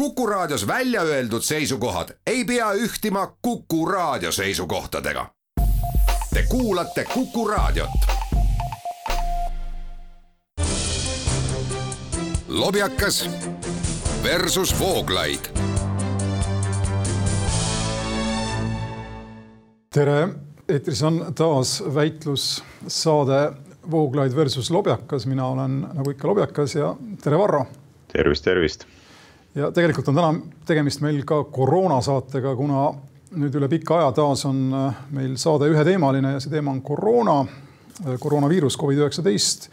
Kuku Raadios välja öeldud seisukohad ei pea ühtima Kuku Raadio seisukohtadega. Te kuulate Kuku Raadiot. lobjakas versus Vooglaid. tere, eetris on taas väitlussaade Vooglaid versus Lobjakas, mina olen nagu ikka Lobjakas ja tere, Varro. tervist, tervist ja tegelikult on täna tegemist meil ka koroonasaatega, kuna nüüd üle pika aja taas on äh, meil saade üheteemaline ja see teema on koroona, äh, koroonaviirus, Covid-19.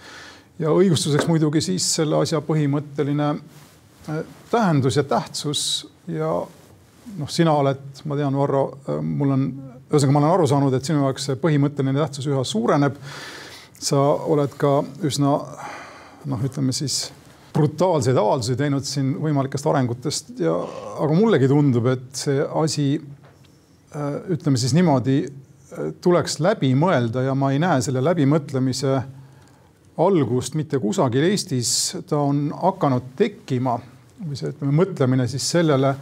ja õigustuseks muidugi siis selle asja põhimõtteline äh, tähendus ja tähtsus ja noh, sina oled, ma tean, Varro, mul on, ühesõnaga ma olen aru saanud, et sinu jaoks see põhimõtteline tähtsus üha suureneb. sa oled ka üsna noh, ütleme siis brutaalseid avaldusi teinud siin võimalikest arengutest ja, aga mullegi tundub, et see asi, äh, ütleme siis niimoodi, äh, tuleks läbi mõelda ja ma ei näe selle läbimõtlemise algust mitte kusagil Eestis. ta on hakanud tekkima või see, ütleme, mõtlemine siis sellele,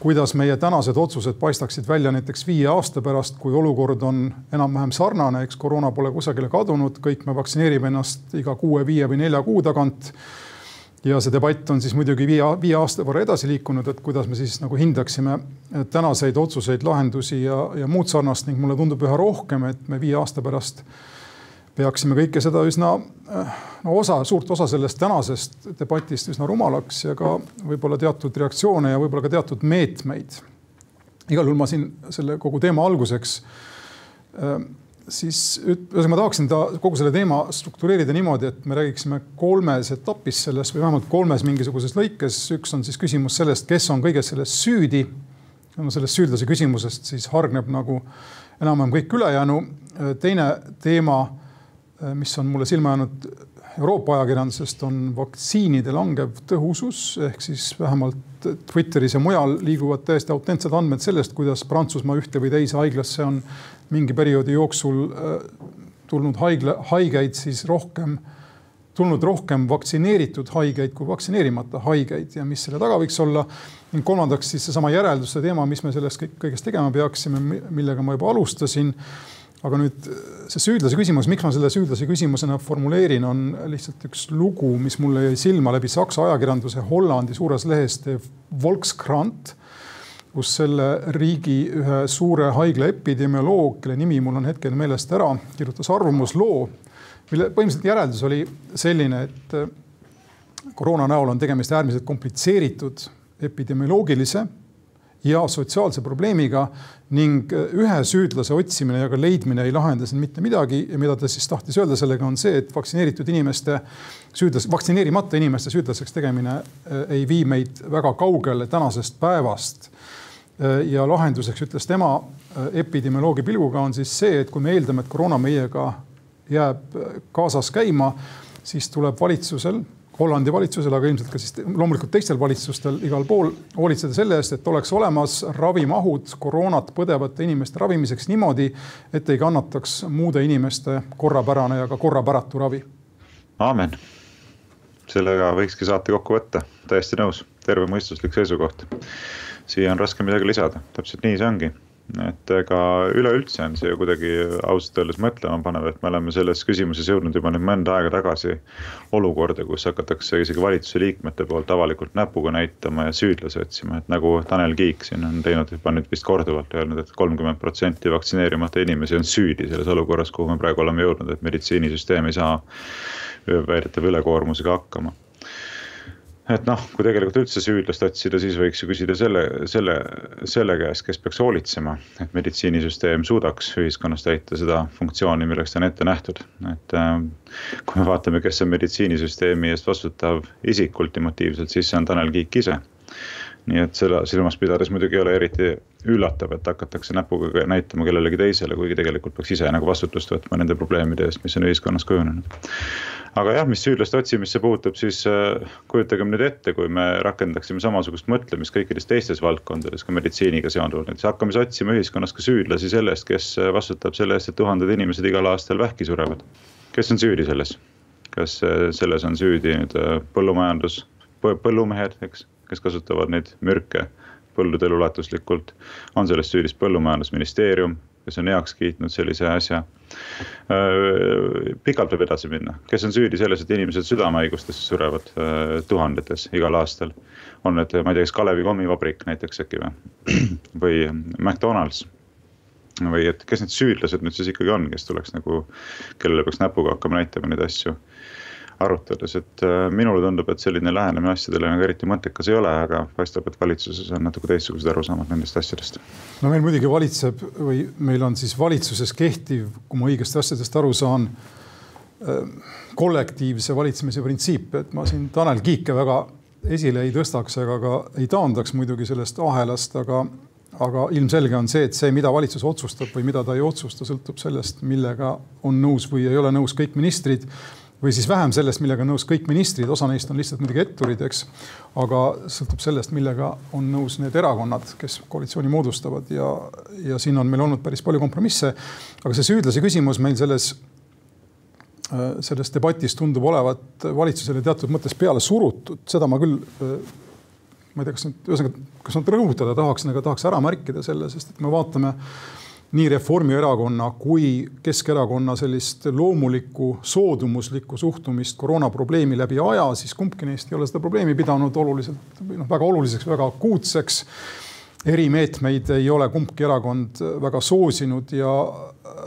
kuidas meie tänased otsused paistaksid välja näiteks viie aasta pärast, kui olukord on enam-vähem sarnane, eks koroona pole kusagile kadunud, kõik me vaktsineerime ennast iga kuue, viie või nelja kuu tagant ja see debatt on siis muidugi viie, viie aasta võrra edasi liikunud, et kuidas me siis nagu hindaksime tänaseid otsuseid, lahendusi ja, ja muud sarnast ning mulle tundub üha rohkem, et me viie aasta pärast peaksime kõike seda üsna no osa, suurt osa sellest tänasest debatist üsna rumalaks ja ka võib-olla teatud reaktsioone ja võib-olla ka teatud meetmeid. igal juhul ma siin selle kogu teema alguseks siis ühesõnaga ma tahaksin ta kogu selle teema struktureerida niimoodi, et me räägiksime kolmes etapis sellest või vähemalt kolmes mingisuguses lõikes. üks on siis küsimus sellest, kes on kõiges selles süüdi. no sellest süüdlase küsimusest siis hargneb nagu enam-vähem kõik ülejäänu. teine teema, mis on mulle silma jäänud Euroopa ajakirjandusest, on vaktsiinide langev tõhusus ehk siis vähemalt Twitteris ja mujal liiguvad täiesti autentsed andmed sellest, kuidas Prantsusmaa ühte või teise haiglasse on mingi perioodi jooksul äh, tulnud haigla, haigeid siis rohkem, tulnud rohkem vaktsineeritud haigeid kui vaktsineerimata haigeid ja mis selle taga võiks olla. ning kolmandaks siis seesama järelduste teema, mis me sellest kõik, kõigest tegema peaksime, millega ma juba alustasin. aga nüüd see süüdlase küsimus, miks ma selle süüdlase küsimusena formuleerin, on lihtsalt üks lugu, mis mulle jäi silma läbi Saksa ajakirjanduse Hollandi suures lehes Volkskrant kus selle riigi ühe suure haigla epidemioloog, kelle nimi mul on hetkel meelest ära, kirjutas arvamusloo, mille põhimõtteliselt järeldus oli selline, et äh, koroona näol on tegemist äärmiselt komplitseeritud epidemioloogilise ja sotsiaalse probleemiga ning äh, ühe süüdlase otsimine ja ka leidmine ei lahenda siin mitte midagi ja mida ta siis tahtis öelda sellega on see, et vaktsineeritud inimeste süüdlas, vaktsineerimata inimeste süüdlaseks tegemine äh, ei vii meid väga kaugele tänasest päevast ja lahenduseks ütles tema äh, epidemioloogi pilguga on siis see, et kui me eeldame, et koroona meiega jääb äh, kaasas käima, siis tuleb valitsusel, Hollandi valitsusel, aga ilmselt ka siis loomulikult teistel valitsustel igal pool hoolitseda selle eest, et oleks olemas ravimahud koroonat põdevate inimeste ravimiseks niimoodi, et ei kannataks muude inimeste korrapärane ja ka korrapäratu ravi. aamen. sellega võikski saate kokku võtta, täiesti nõus, tervemõistuslik seisukoht siia on raske midagi lisada, täpselt nii see ongi. Et ega üleüldse on see ju kuidagi ausalt öeldes mõtlema panev, et me oleme selles küsimuses jõudnud juba nüüd mõnda aega tagasi olukorda, kus hakatakse isegi valitsuse liikmete poolt avalikult näpuga näitama ja süüdlasi otsima, et nagu Tanel Kiik siin on teinud juba nüüd vist korduvalt öelnud et, et kolmkümmend protsenti vaktsineerimata inimesi on süüdi selles olukorras, kuhu me praegu oleme jõudnud, et meditsiinisüsteem ei saa väidetava ülekoormusega hakkama et noh, kui tegelikult üldse süüdlast otsida, siis võiks ju küsida selle, selle, selle käest, kes peaks hoolitsema, et meditsiinisüsteem suudaks ühiskonnas täita seda funktsiooni, milleks ta on ette nähtud. et äh, kui me vaatame, kes on meditsiinisüsteemi eest vastutav isik ultimatiivselt, siis see on Tanel Kiik ise nii et seda silmas pidades muidugi ei ole eriti üllatav, et hakatakse näpuga näitama kellelegi teisele, kuigi tegelikult peaks ise nagu vastutust võtma nende probleemide eest, mis on ühiskonnas kujunenud aga jah, mis süüdlaste otsimisse puutub, siis äh, kujutagem nüüd ette, kui me rakendaksime samasugust mõtlemist kõikides teistes valdkondades, ka meditsiiniga seonduvalt, näiteks hakkame otsima ühiskonnas ka süüdlasi selle eest, kes äh, vastutab selle eest, et tuhanded inimesed igal aastal vähki surevad. kes on süüdi selles? kas äh, selles on süüdi nüüd põllumajandus, põllumehed, eks, kes kasutavad neid mürke põldudel ulatuslikult. on selles süüdis põllumajandusministeerium, kes on heaks kiitnud sellise asja. pikalt võib edasi minna, kes on süüdi selles, et inimesed südamehaigustesse surevad tuhandetes igal aastal. on need, ma ei tea, kas Kalevi kommivabrik näiteks äkki või, või McDonalds või et kes need süüdlased nüüd siis ikkagi on, kes tuleks nagu, kellele peaks näpuga hakkama näitama neid asju arutades, et äh, minule tundub, et selline lähenemine asjadele nagu eriti mõttekas ei ole, aga paistab, et valitsuses on natuke teistsugused arusaamad nendest asjadest. no meil muidugi valitseb või meil on siis valitsuses kehtiv, kui ma õigesti asjadest aru saan, äh, kollektiivse valitsemise printsiip, et ma siin Tanel Kiike väga esile ei tõstaks ega ka ei taandaks muidugi sellest ahelast, aga aga ilmselge on see, et see, mida valitsus otsustab või mida ta ei otsusta, sõltub sellest, millega on nõus või ei ole nõus kõik ministrid või siis vähem sellest, millega on nõus kõik ministrid, osa neist on lihtsalt muidugi etturid, eks. aga sõltub sellest, millega on nõus need erakonnad, kes koalitsiooni moodustavad ja, ja siin on meil olnud päris palju kompromisse. aga see süüdlase küsimus meil selles, äh, selles debatis tundub olevat valitsusele teatud mõttes peale surutud, seda ma küll äh, ma ei tea, kas nüüd, ühesõnaga, kas nüüd rõhutada tahaksin, aga tahaks ära märkida selle, sest et me vaatame nii Reformierakonna kui Keskerakonna sellist loomulikku soodumuslikku suhtumist koroonaprobleemi läbi aja, siis kumbki neist ei ole seda probleemi pidanud oluliselt noh, väga oluliseks, väga akuutseks. erimeetmeid ei ole kumbki erakond väga soosinud ja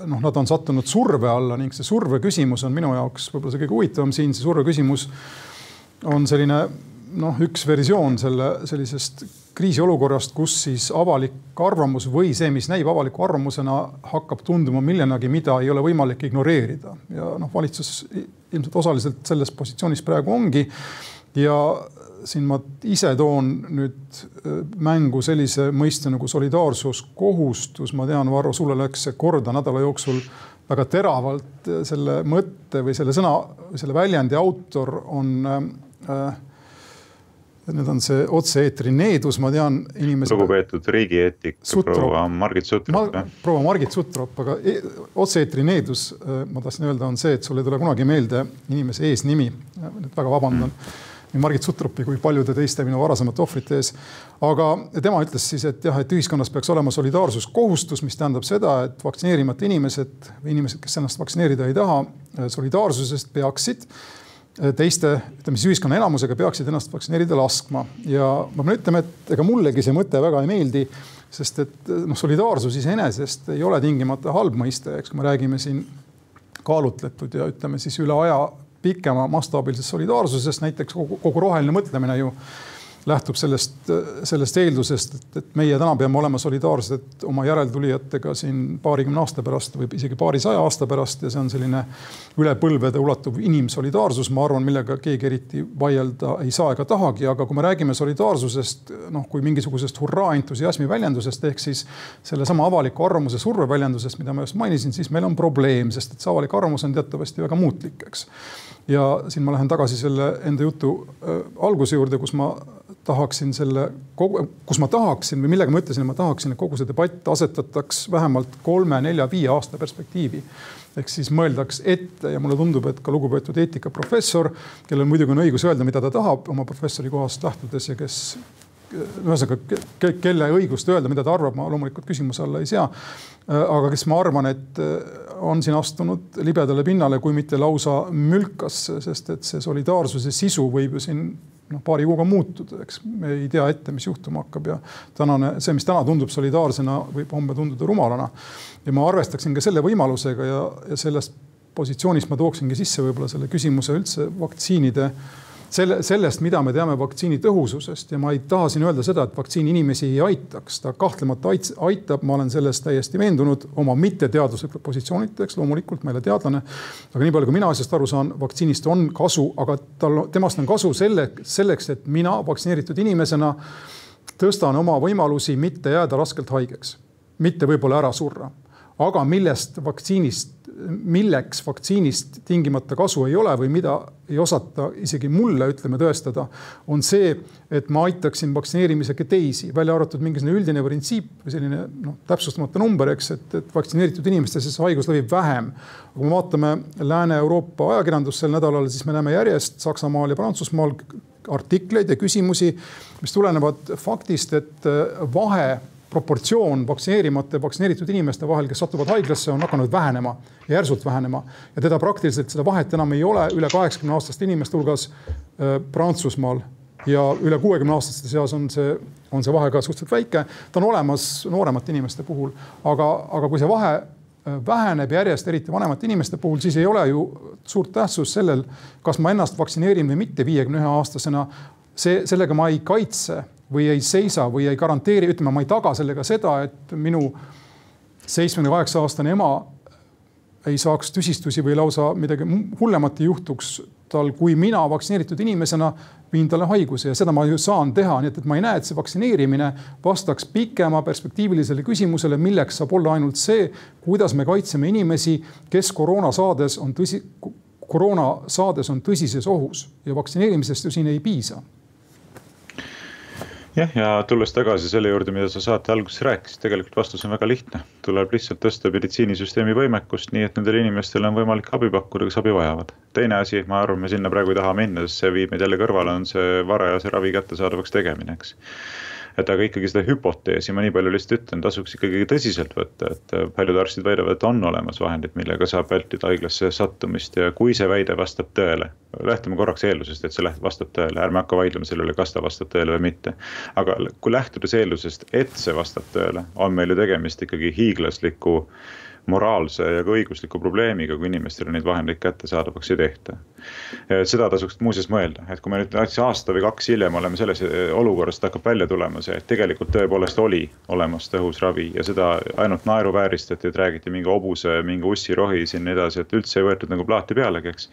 noh, nad on sattunud surve alla ning see surve küsimus on minu jaoks võib-olla see kõige huvitavam siin, see surve küsimus on selline noh, üks versioon selle sellisest kriisiolukorrast, kus siis avalik arvamus või see, mis näib avaliku arvamusena, hakkab tunduma millenagi, mida ei ole võimalik ignoreerida. ja noh, valitsus ilmselt osaliselt selles positsioonis praegu ongi. ja siin ma ise toon nüüd äh, mängu sellise mõiste nagu solidaarsuskohustus. ma tean, Varro, sulle läks see korda nädala jooksul väga teravalt. selle mõtte või selle sõna, selle väljendi autor on äh, nüüd on see otse-eetri needus, ma tean inimese. lugupeetud riigieetik proua Margit Sutrop Ma,. proua Margit Sutrop, aga e otse-eetri needus, äh, ma tahtsin öelda, on see, et sul ei tule kunagi meelde inimese eesnimi. nüüd väga vabandan mm. nii Margit Sutropi kui paljude teiste minu varasemate ohvrite ees. aga tema ütles siis, et jah, et ühiskonnas peaks olema solidaarsuskohustus, mis tähendab seda, et vaktsineerimata inimesed või inimesed, kes ennast vaktsineerida ei taha, solidaarsusest peaksid teiste, ütleme siis ühiskonna enamusega peaksid ennast vaktsineerida laskma. Ja ma pean ütlema, et ega mullegi see mõte väga ei meeldi, sest et noh, solidaarsus iseenesest ei ole tingimata halb mõiste, eks, kui me räägime siin kaalutletud ja ütleme siis üle aja pikema mastaabilisest solidaarsusest, näiteks kogu, kogu roheline mõtlemine ju lähtub sellest, sellest eeldusest, et, et meie täna peame olema solidaarsed oma järeltulijatega siin paarikümne aasta pärast või isegi paarisaja aasta pärast ja see on selline üle põlvede ulatuv inimsolidaarsus, ma arvan, millega keegi eriti vaielda ei saa ega tahagi, aga kui me räägime solidaarsusest noh, kui mingisugusest hurraa entusiasmi väljendusest ehk siis sellesama avaliku arvamuse surve väljendusest, mida ma just mainisin, siis meil on probleem, sest et see avalik arvamus on teatavasti väga muutlik, eks. Ja siin ma lähen tagasi selle enda jutu äh, alguse juurde, kus ma tahaksin selle, kus ma tahaksin või millega ma ütlesin, et ma tahaksin, et kogu see debatt asetataks vähemalt kolme, nelja, viie aasta perspektiivi. ehk siis mõeldaks ette ja mulle tundub, et ka lugupeetud eetikaprofessor, kellel muidugi on õigus öelda, mida ta tahab oma professori kohast lähtudes ja kes ühesõnaga, kelle õigust öelda, mida ta arvab, ma loomulikult küsimuse alla ei sea. aga kes ma arvan, et on siin astunud libedale pinnale, kui mitte lausa mülkasse, sest et see solidaarsuse sisu võib ju siin noh, paari kuuga muutuda, eks me ei tea ette, mis juhtuma hakkab ja tänane, see, mis täna tundub solidaarsena, võib homme tunduda rumalana. ja ma arvestaksin ka selle võimalusega ja, ja sellest positsioonist ma tooksingi sisse võib-olla selle küsimuse üldse vaktsiinide selle, sellest, mida me teame vaktsiini tõhususest ja ma ei taha siin öelda seda, et vaktsiin inimesi ei aitaks, ta kahtlemata aitab, ma olen selles täiesti veendunud oma mitteteaduslikult positsioonilt, eks loomulikult ma ei ole teadlane. aga nii palju, kui mina asjast aru saan, vaktsiinist on kasu, aga tal, temast on kasu selle, selleks, et mina vaktsineeritud inimesena tõstan oma võimalusi mitte jääda raskelt haigeks, mitte võib-olla ära surra aga millest vaktsiinist milleks vaktsiinist tingimata kasu ei ole või mida ei osata isegi mulle, ütleme, tõestada, on see, et ma aitaksin vaktsineerimisega teisi, välja arvatud mingisugune üldine printsiip või selline noh, täpsustamata number, eks, et, et vaktsineeritud inimestes see haigus levib vähem. kui me vaatame Lääne-Euroopa ajakirjandust sel nädalal, siis me näeme järjest Saksamaal ja Prantsusmaal artikleid ja küsimusi, mis tulenevad faktist, et vahe proportsioon vaktsineerimata ja vaktsineeritud inimeste vahel, kes satuvad haiglasse, on hakanud vähenema, järsult vähenema. ja teda praktiliselt seda vahet enam ei ole üle kaheksakümne aastaste inimeste hulgas äh, Prantsusmaal ja üle kuuekümne aastaste seas on see, on see vahe ka suhteliselt väike. ta on olemas nooremate inimeste puhul, aga, aga kui see vahe äh, väheneb järjest, eriti vanemate inimeste puhul, siis ei ole ju suurt tähtsust sellel, kas ma ennast vaktsineerin või mitte viiekümne ühe aastasena. see, sellega ma ei kaitse või ei seisa või ei garanteeri, ütleme, ma ei taga sellega seda, et minu seitsmekümne kaheksa aastane ema ei saaks tüsistusi või lausa midagi hullemat ei juhtuks tal, kui mina vaktsineeritud inimesena viin talle haiguse. Ja seda ma ju saan teha, nii et, et ma ei näe, et see vaktsineerimine vastaks pikema perspektiivilisele küsimusele, milleks saab olla ainult see, kuidas me kaitseme inimesi, kes koroona saades on tõsi, koroona saades on tõsises ohus. Ja vaktsineerimisest ju siin ei piisa jah, ja tulles tagasi selle juurde, mida sa saate alguses rääkisid, tegelikult vastus on väga lihtne. tuleb lihtsalt tõsta meditsiinisüsteemi võimekust, nii et nendele inimestele on võimalik abi pakkuda, kes abi vajavad. teine asi, ma arvan, me sinna praegu ei taha minna, sest see viib meid jälle kõrvale, on see varajase ravi kättesaadavaks tegemine, eks et aga ikkagi seda hüpoteesi ma nii palju lihtsalt ütlen, tasuks ikkagi tõsiselt võtta, et paljud arstid väidavad, et on olemas vahendid, millega saab vältida haiglasse sattumist ja kui see väide vastab tõele. lähtume korraks eeldusest, et see vastab tõele, ärme hakka vaidlema selle üle, kas ta vastab tõele või mitte. aga kui lähtudes eeldusest, et see vastab tõele, on meil ju tegemist ikkagi hiiglasliku moraalse ja ka õigusliku probleemiga, kui inimestele neid vahendeid kättesaadavaks ei tehta. seda tasuks muuseas mõelda, et kui me nüüd näiteks aasta või kaks hiljem oleme selles eh, olukorras, et hakkab välja tulema see, et tegelikult tõepoolest oli olemas tõhus ravi ja seda ainult naeruvääristati, et räägiti mingi hobuse, mingi ussirohi siin nii edasi, et üldse ei võetud nagu plaati pealegi, eks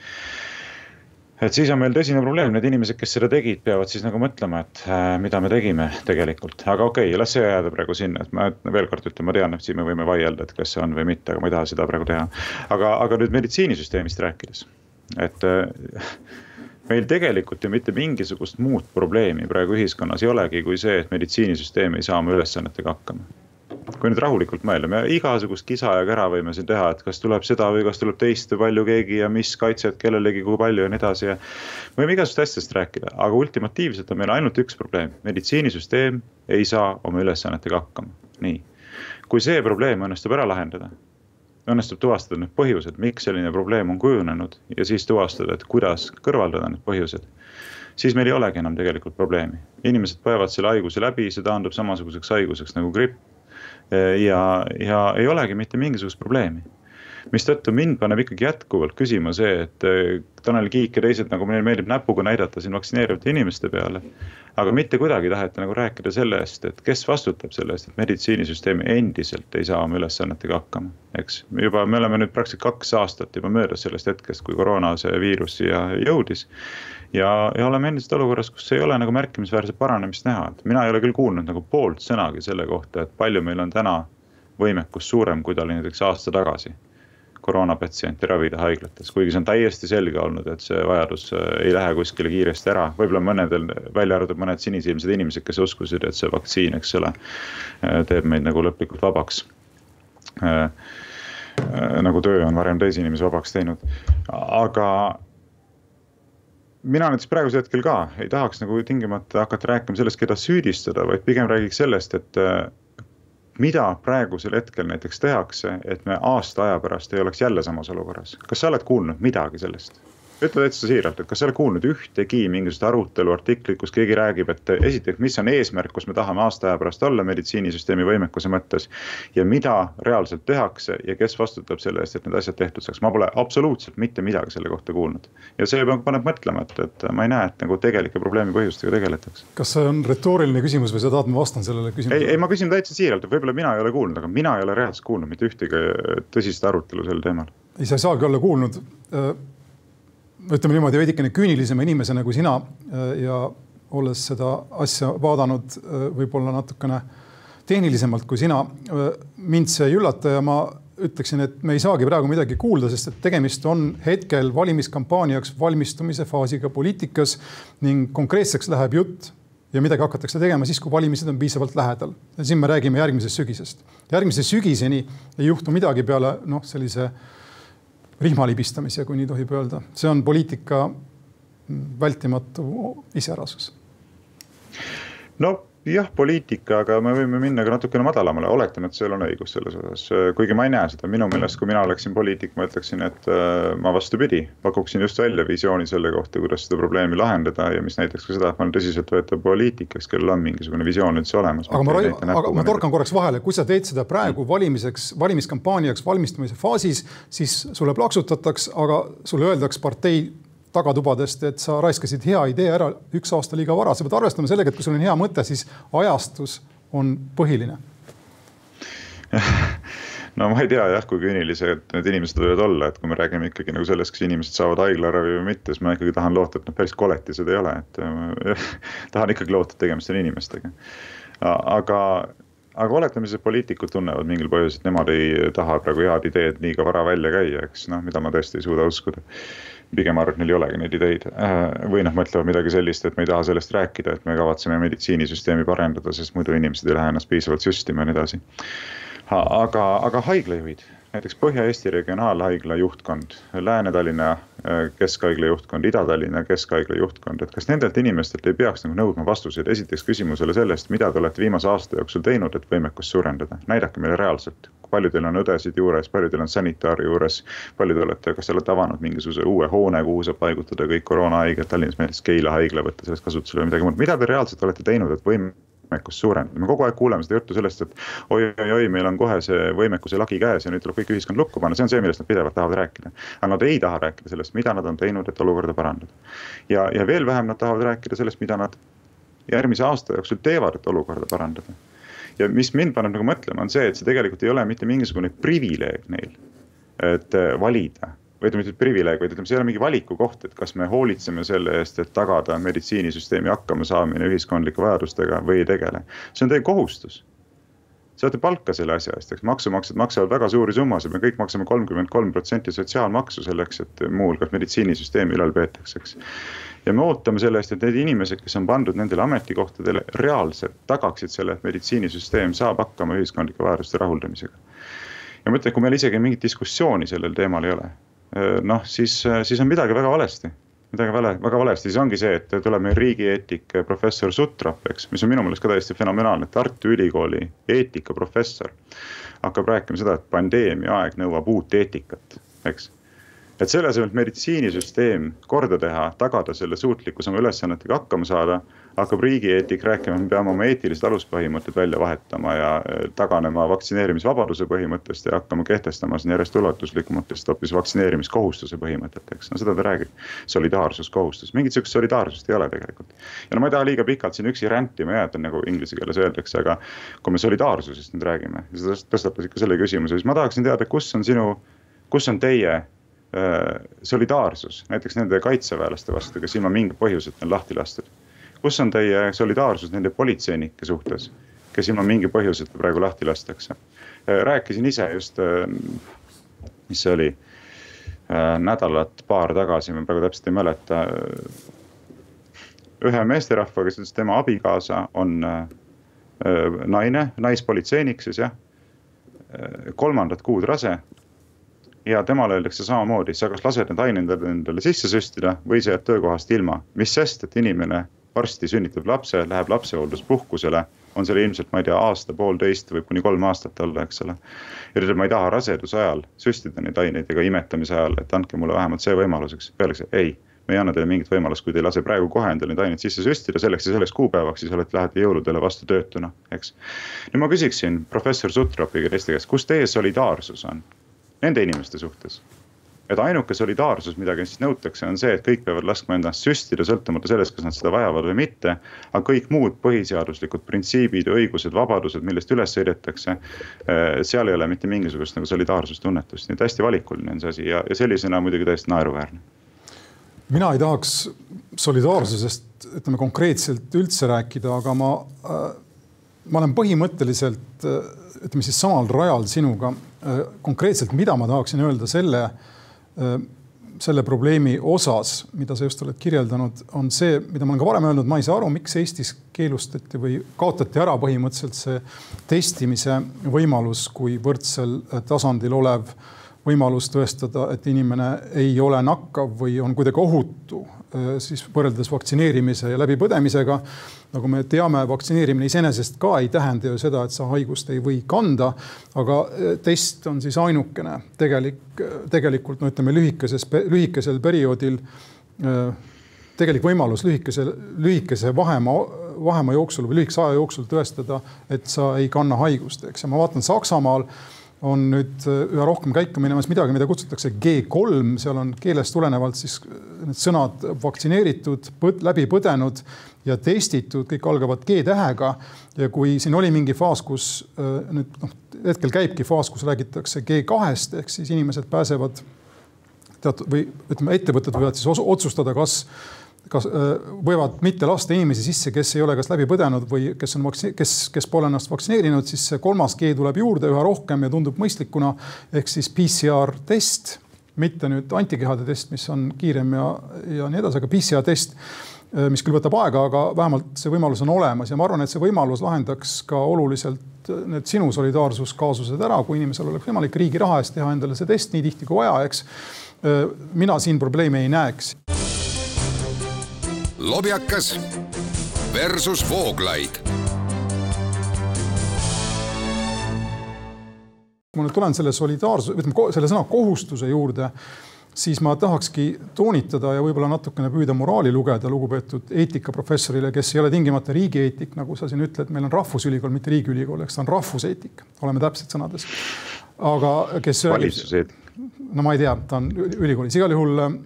et siis on meil tõsine probleem, need inimesed, kes seda tegid, peavad siis nagu mõtlema, et äh, mida me tegime tegelikult, aga okei okay,, las see jääda praegu sinna, et ma veel kord ütlen, ma tean, et siin me võime vaielda, et kas see on või mitte, aga ma ei taha seda praegu teha. aga, aga nüüd meditsiinisüsteemist rääkides, et äh, meil tegelikult ju mitte mingisugust muud probleemi praegu ühiskonnas ei olegi, kui see, et meditsiinisüsteem ei saa oma ülesannetega hakkama kui nüüd rahulikult mõelda, me igasugust kisa ja kära võime siin teha, et kas tuleb seda või kas tuleb teist või palju keegi ja mis kaitset kellelegi, kui palju ja nii edasi ja. võime igasugust asjadest rääkida, aga ultimatiivselt on meil ainult üks probleem, meditsiinisüsteem ei saa oma ülesannetega hakkama, nii. kui see probleem õnnestub ära lahendada, õnnestub tuvastada need põhjused, miks selline probleem on kujunenud ja siis tuvastada, et kuidas kõrvaldada need põhjused siis meil ei olegi enam tegelikult probleemi. inimesed põevad selle haiguse läbi, see taandub samasuguseks haiguseks nagu gripp ja, ja ei olegi mitte mingisugust probleemi mistõttu mind paneb ikkagi jätkuvalt küsima see, et eh, Tanel Kiik ja teised, nagu neile meeldib näpuga näidata siin vaktsineerivate inimeste peale. aga mitte kuidagi taheta nagu rääkida sellest, et kes vastutab selle eest, et meditsiinisüsteem endiselt ei saa oma ülesannetega hakkama. eks juba me oleme nüüd praktiliselt kaks aastat juba möödas sellest hetkest, kui koroona see viirus siia jõudis ja, ja oleme endiselt olukorras, kus ei ole nagu märkimisväärset paranemist näha, et mina ei ole küll kuulnud nagu poolt sõnagi selle kohta, et palju meil on täna võimekus suurem, kui ta oli näiteks aasta tagasi koroonapatsiente ravida haiglates, kuigi see on täiesti selge olnud, et see vajadus äh, ei lähe kuskile kiiresti ära, võib-olla mõnedel, välja arvatud mõned sinisilmsed inimesed, kes uskusid, et see vaktsiin, eks ole, äh, teeb meid nagu lõplikult vabaks. Äh, nagu töö on varem teisi inimesi vabaks teinud. aga mina näiteks praegusel hetkel ka ei tahaks nagu tingimata hakata rääkima sellest, keda süüdistada, vaid pigem räägiks sellest, et äh, mida praegusel hetkel näiteks tehakse, et me aasta aja pärast ei oleks jälle samas olukorras. kas sa oled kuulnud midagi sellest? Ütle täitsa siiralt, et kas sa oled kuulnud ühtegi mingisugust arutelu, artiklit, kus keegi räägib, et esiteks, mis on eesmärk, kus me tahame aasta aja pärast olla meditsiinisüsteemi võimekuse mõttes. ja mida reaalselt tehakse ja kes vastutab selle eest, et need asjad tehtud saaks, ma pole absoluutselt mitte midagi selle kohta kuulnud. ja see paneb mõtlema, et, et ma ei näe, et nagu tegelike probleemi põhjustega tegeletakse. kas see on retooriline küsimus või sa tahad, ma vastan sellele küsimusele? ei, ei, ma küsin täitsa siiralt, et võib-olla mina ei ole kuulnud, aga mina ei ole reaalselt kuulnud mitte ühtegi tõsist arutelu sel teemal. ei, sa ei saagi olla kuulnud ütleme niimoodi veidikene küünilisema inimesena kui sina äh, ja olles seda asja vaadanud äh, võib-olla natukene tehnilisemalt kui sina, äh, mind see ei üllata ja ma ütleksin, et me ei saagi praegu midagi kuulda, sest et tegemist on hetkel valimiskampaaniaks valmistumise faasiga poliitikas ning konkreetseks läheb jutt ja midagi hakatakse tegema siis, kui valimised on piisavalt lähedal. siin me räägime järgmisest sügisest. järgmise sügiseni ei juhtu midagi peale noh, sellise äh, rihmalibistamise, kui nii tohib öelda, see on poliitika vältimatu iseärasus? no jah, poliitika, aga me võime minna ka natukene madalamale, oletame, et sul on õigus selles osas. kuigi ma ei näe seda, minu meelest, kui mina oleksin poliitik, ma ütleksin, et äh, ma vastupidi, pakuksin just välja visiooni selle kohta, kuidas seda probleemi lahendada ja mis näitaks ka seda, et ma olen tõsiseltvõetav poliitik, kes, kellel on mingisugune visioon üldse olemas. aga ma, aga ma torkan korraks vahele, kui sa teed seda praegu valimiseks, valimiskampaaniaks valmistumise faasis, siis sulle plaksutatakse, aga sulle öeldakse partei tagatubadest, et sa raiskasid hea idee ära üks aasta liiga vara, sa pead arvestama sellega, et kui sul on hea mõte, siis ajastus on põhiline. No ma ei tea jah, kui küünilised need inimesed võivad olla, et kui me räägime ikkagi nagu sellest, kas inimesed saavad haiglaravi või mitte, siis ma ikkagi tahan loota, et nad päris koletised ei ole, et tahan ikkagi loota, et tegemist on inimestega. aga, aga oletame siis, et poliitikud tunnevad mingil põhjusel, et nemad ei taha praegu head ideed liiga vara välja käia, eks noh, mida ma tõesti ei suuda uskuda pigem arvan, et neil ei olegi neid ideid. Äh, või noh, mõtlevad midagi sellist, et me ei taha sellest rääkida, et me kavatseme meditsiinisüsteemi parendada, sest muidu inimesed ei lähe ennast piisavalt süstima ja nii edasi. aga, aga haiglajuhid, näiteks Põhja-Eesti Regionaalhaigla juhtkond, Lääne-Tallinna äh, Keskhaigla juhtkond, Ida-Tallinna Keskhaigla juhtkond, et kas nendelt inimestelt ei peaks nagu nõudma vastuseid esiteks küsimusele sellest, mida te olete viimase aasta jooksul teinud, et võimekust suurendada, näidake meile reaalselt, palju teil on õdesid juures, palju teil on sanitaari juures, palju te olete, kas te olete avanud mingisuguse uue hoone, kuhu saab paigutada kõik koroonahaiged, Tallinnas näiteks Keila haigla võtta sellest kasutusele või midagi muud, mida te reaalselt olete teinud, et võimekust suurendada, me kogu aeg kuuleme seda juttu sellest, et oi-oi-oi, meil on kohe see võimekuse lagi käes ja nüüd tuleb kõik ühiskond lukku panna, see on see, millest nad pidevalt tahavad rääkida. aga nad ei taha rääkida sellest, mida nad on teinud, et olukorda parandada. ja, ja veel vähem nad tahavad rääkida sellest, mida nad järgmise aasta jooksul teevad, et olukorda parandada ja mis mind paneb nagu mõtlema, on see, et see tegelikult ei ole mitte mingisugune privileeg neil, et äh, valida või ütleme, mitte privileeg, vaid ütleme, see ei ole mingi valiku koht, et kas me hoolitseme selle eest, et tagada meditsiinisüsteemi hakkamasaamine ühiskondlike vajadustega või ei tegele. see on teie kohustus. saate palka selle asja eest, eks maksumaksjad maksavad väga suuri summasid, me kõik maksame kolmkümmend kolm protsenti sotsiaalmaksu selleks, et muuhulgas meditsiinisüsteemi ülal peetakse, eks ja me ootame selle eest, et need inimesed, kes on pandud nendele ametikohtadele, reaalselt tagaksid selle, et meditsiinisüsteem saab hakkama ühiskondlike vajaduste rahuldamisega. ja ma ütlen, kui meil isegi mingit diskussiooni sellel teemal ei ole, noh, siis, siis on midagi väga valesti midagi vale, väga valesti, siis ongi see, et tuleb meil riigieetik professor Sutrop, eks, mis on minu meelest ka täiesti fenomenaalne, Tartu Ülikooli eetikaprofessor. hakkab rääkima seda, et pandeemia aeg nõuab uut eetikat, eks et selle asemel, et meditsiinisüsteem korda teha, tagada selle suutlikkus oma ülesannetega hakkama saada, hakkab riigieetik rääkima, me peame oma eetilised aluspõhimõtted välja vahetama ja äh, taganema vaktsineerimisvabaduse põhimõttest ja hakkama kehtestama siin järjest ulatuslikumutest hoopis vaktsineerimiskohustuse põhimõtet, eks, no seda ta räägib. solidaarsuskohustus, mingit sihukest solidaarsust ei ole tegelikult. ja no ma ei taha liiga pikalt siin üksi rändima jääda, nagu inglise keeles öeldakse, aga kui me solidaarsusest nüüd räägime, sa tõstatasid ka selle küsimuse, siis ma tahaksin teada, kus on sinu, kus on teie solidaarsus näiteks nende kaitseväelaste vastu, kes ilma mingi põhjuseta on lahti lastud. kus on teie solidaarsus nende politseinike suhtes, kes ilma mingi põhjuseta praegu lahti lastakse? Äh, rääkisin ise just, äh, mis see oli, nädalat paar tagasi, ma praegu täpselt ei mäleta. ühe meesterahvaga, kes ütles, tema abikaasa on naine, naispolitseinik siis jah, kolmandat kuud rase ja temale öeldakse samamoodi, sa kas lased need ained endale sisse süstida või sa jääd töökohast ilma. mis sest, et inimene varsti sünnitab lapse, läheb lapsehoolduspuhkusele, on seal ilmselt, ma ei tea, aasta, poolteist, võib kuni kolm aastat olla, eks ole. ja ta ütleb, ma ei taha raseduse ajal süstida neid aineid ega imetamise ajal, et andke mulle vähemalt see võimalus, eks. Öeldakse ei, me ei anna teile mingit võimalust, kui te ei lase praegu kohe endale neid aineid sisse süstida selleks ja selleks kuupäevaks, siis olete, lähete jõuludele vastu töötuna, eks. nüüd ma küsiksin professor Sutropiga teiste käest, kus teie solidaarsus on? Nende inimeste suhtes. et ainuke solidaarsus, mida siis nõutakse, on see, et kõik peavad laskma endast süstida, sõltumata sellest, kas nad seda vajavad või mitte. aga kõik muud põhiseaduslikud printsiibid, õigused, vabadused, millest üles sõidetakse. Eh, seal ei ole mitte mingisugust nagu solidaarsustunnetust, nii et hästi valikuline on see asi ja, ja sellisena muidugi täiesti naeruväärne mina ei tahaks solidaarsusest, ütleme konkreetselt üldse rääkida, aga ma äh, ma olen põhimõtteliselt äh, ütleme siis samal rajal sinuga. Äh, konkreetselt, mida ma tahaksin öelda selle, äh, selle probleemi osas, mida sa just oled kirjeldanud, on see, mida ma olen ka varem öelnud, ma ei saa aru, miks Eestis keelustati või kaotati ära põhimõtteliselt see testimise võimalus kui võrdsel tasandil olev võimalus tõestada, et inimene ei ole nakkav või on kuidagi ohutu, siis võrreldes vaktsineerimise ja läbipõdemisega. Nagu me teame, vaktsineerimine iseenesest ka ei tähenda ju seda, et sa haigust ei või kanda. aga test on siis ainukene tegelik, tegelikult no ütleme lühikeses, lühikesel perioodil tegelik võimalus lühikese, lühikese vahemaa, vahemaa jooksul või lühikese aja jooksul tõestada, et sa ei kanna haigust, eks. ja ma vaatan Saksamaal on nüüd üha rohkem käiku minemas midagi, mida kutsutakse G3, seal on keelest tulenevalt siis need sõnad vaktsineeritud, läbi põdenud ja testitud, kõik algavad G-tähega. ja kui siin oli mingi faas, kus nüüd noh, hetkel käibki faas, kus räägitakse G2-st ehk siis inimesed pääsevad teatud või ütleme, ettevõtted võivad siis otsustada, kas kas võivad mitte lasta inimesi sisse, kes ei ole kas läbi põdenud või kes on vaktsi-, kes, kes pole ennast vaktsineerinud, siis see kolmas G tuleb juurde üha rohkem ja tundub mõistlikuna. ehk siis PCR test, mitte nüüd antikehade test, mis on kiirem ja, ja nii edasi, aga PCR test, mis küll võtab aega, aga vähemalt see võimalus on olemas ja ma arvan, et see võimalus lahendaks ka oluliselt need sinu solidaarsuskaasused ära, kui inimesel oleks võimalik riigi raha eest teha endale see test nii tihti kui vaja, eks. mina siin probleemi ei näeks lobjakas versus Vooglaid. kui ma nüüd tulen selle solidaarsuse, ütleme selle sõna kohustuse juurde, siis ma tahakski toonitada ja võib-olla natukene püüda moraali lugeda lugupeetud eetikaprofessorile, kes ei ole tingimata riigieetik, nagu sa siin ütled, meil on rahvusülikool, mitte riigiülikool, eks ta on rahvuseetik, oleme täpsed sõnades. aga kes. valitsuseetik. no ma ei tea, ta on ülikoolis, igal juhul äh,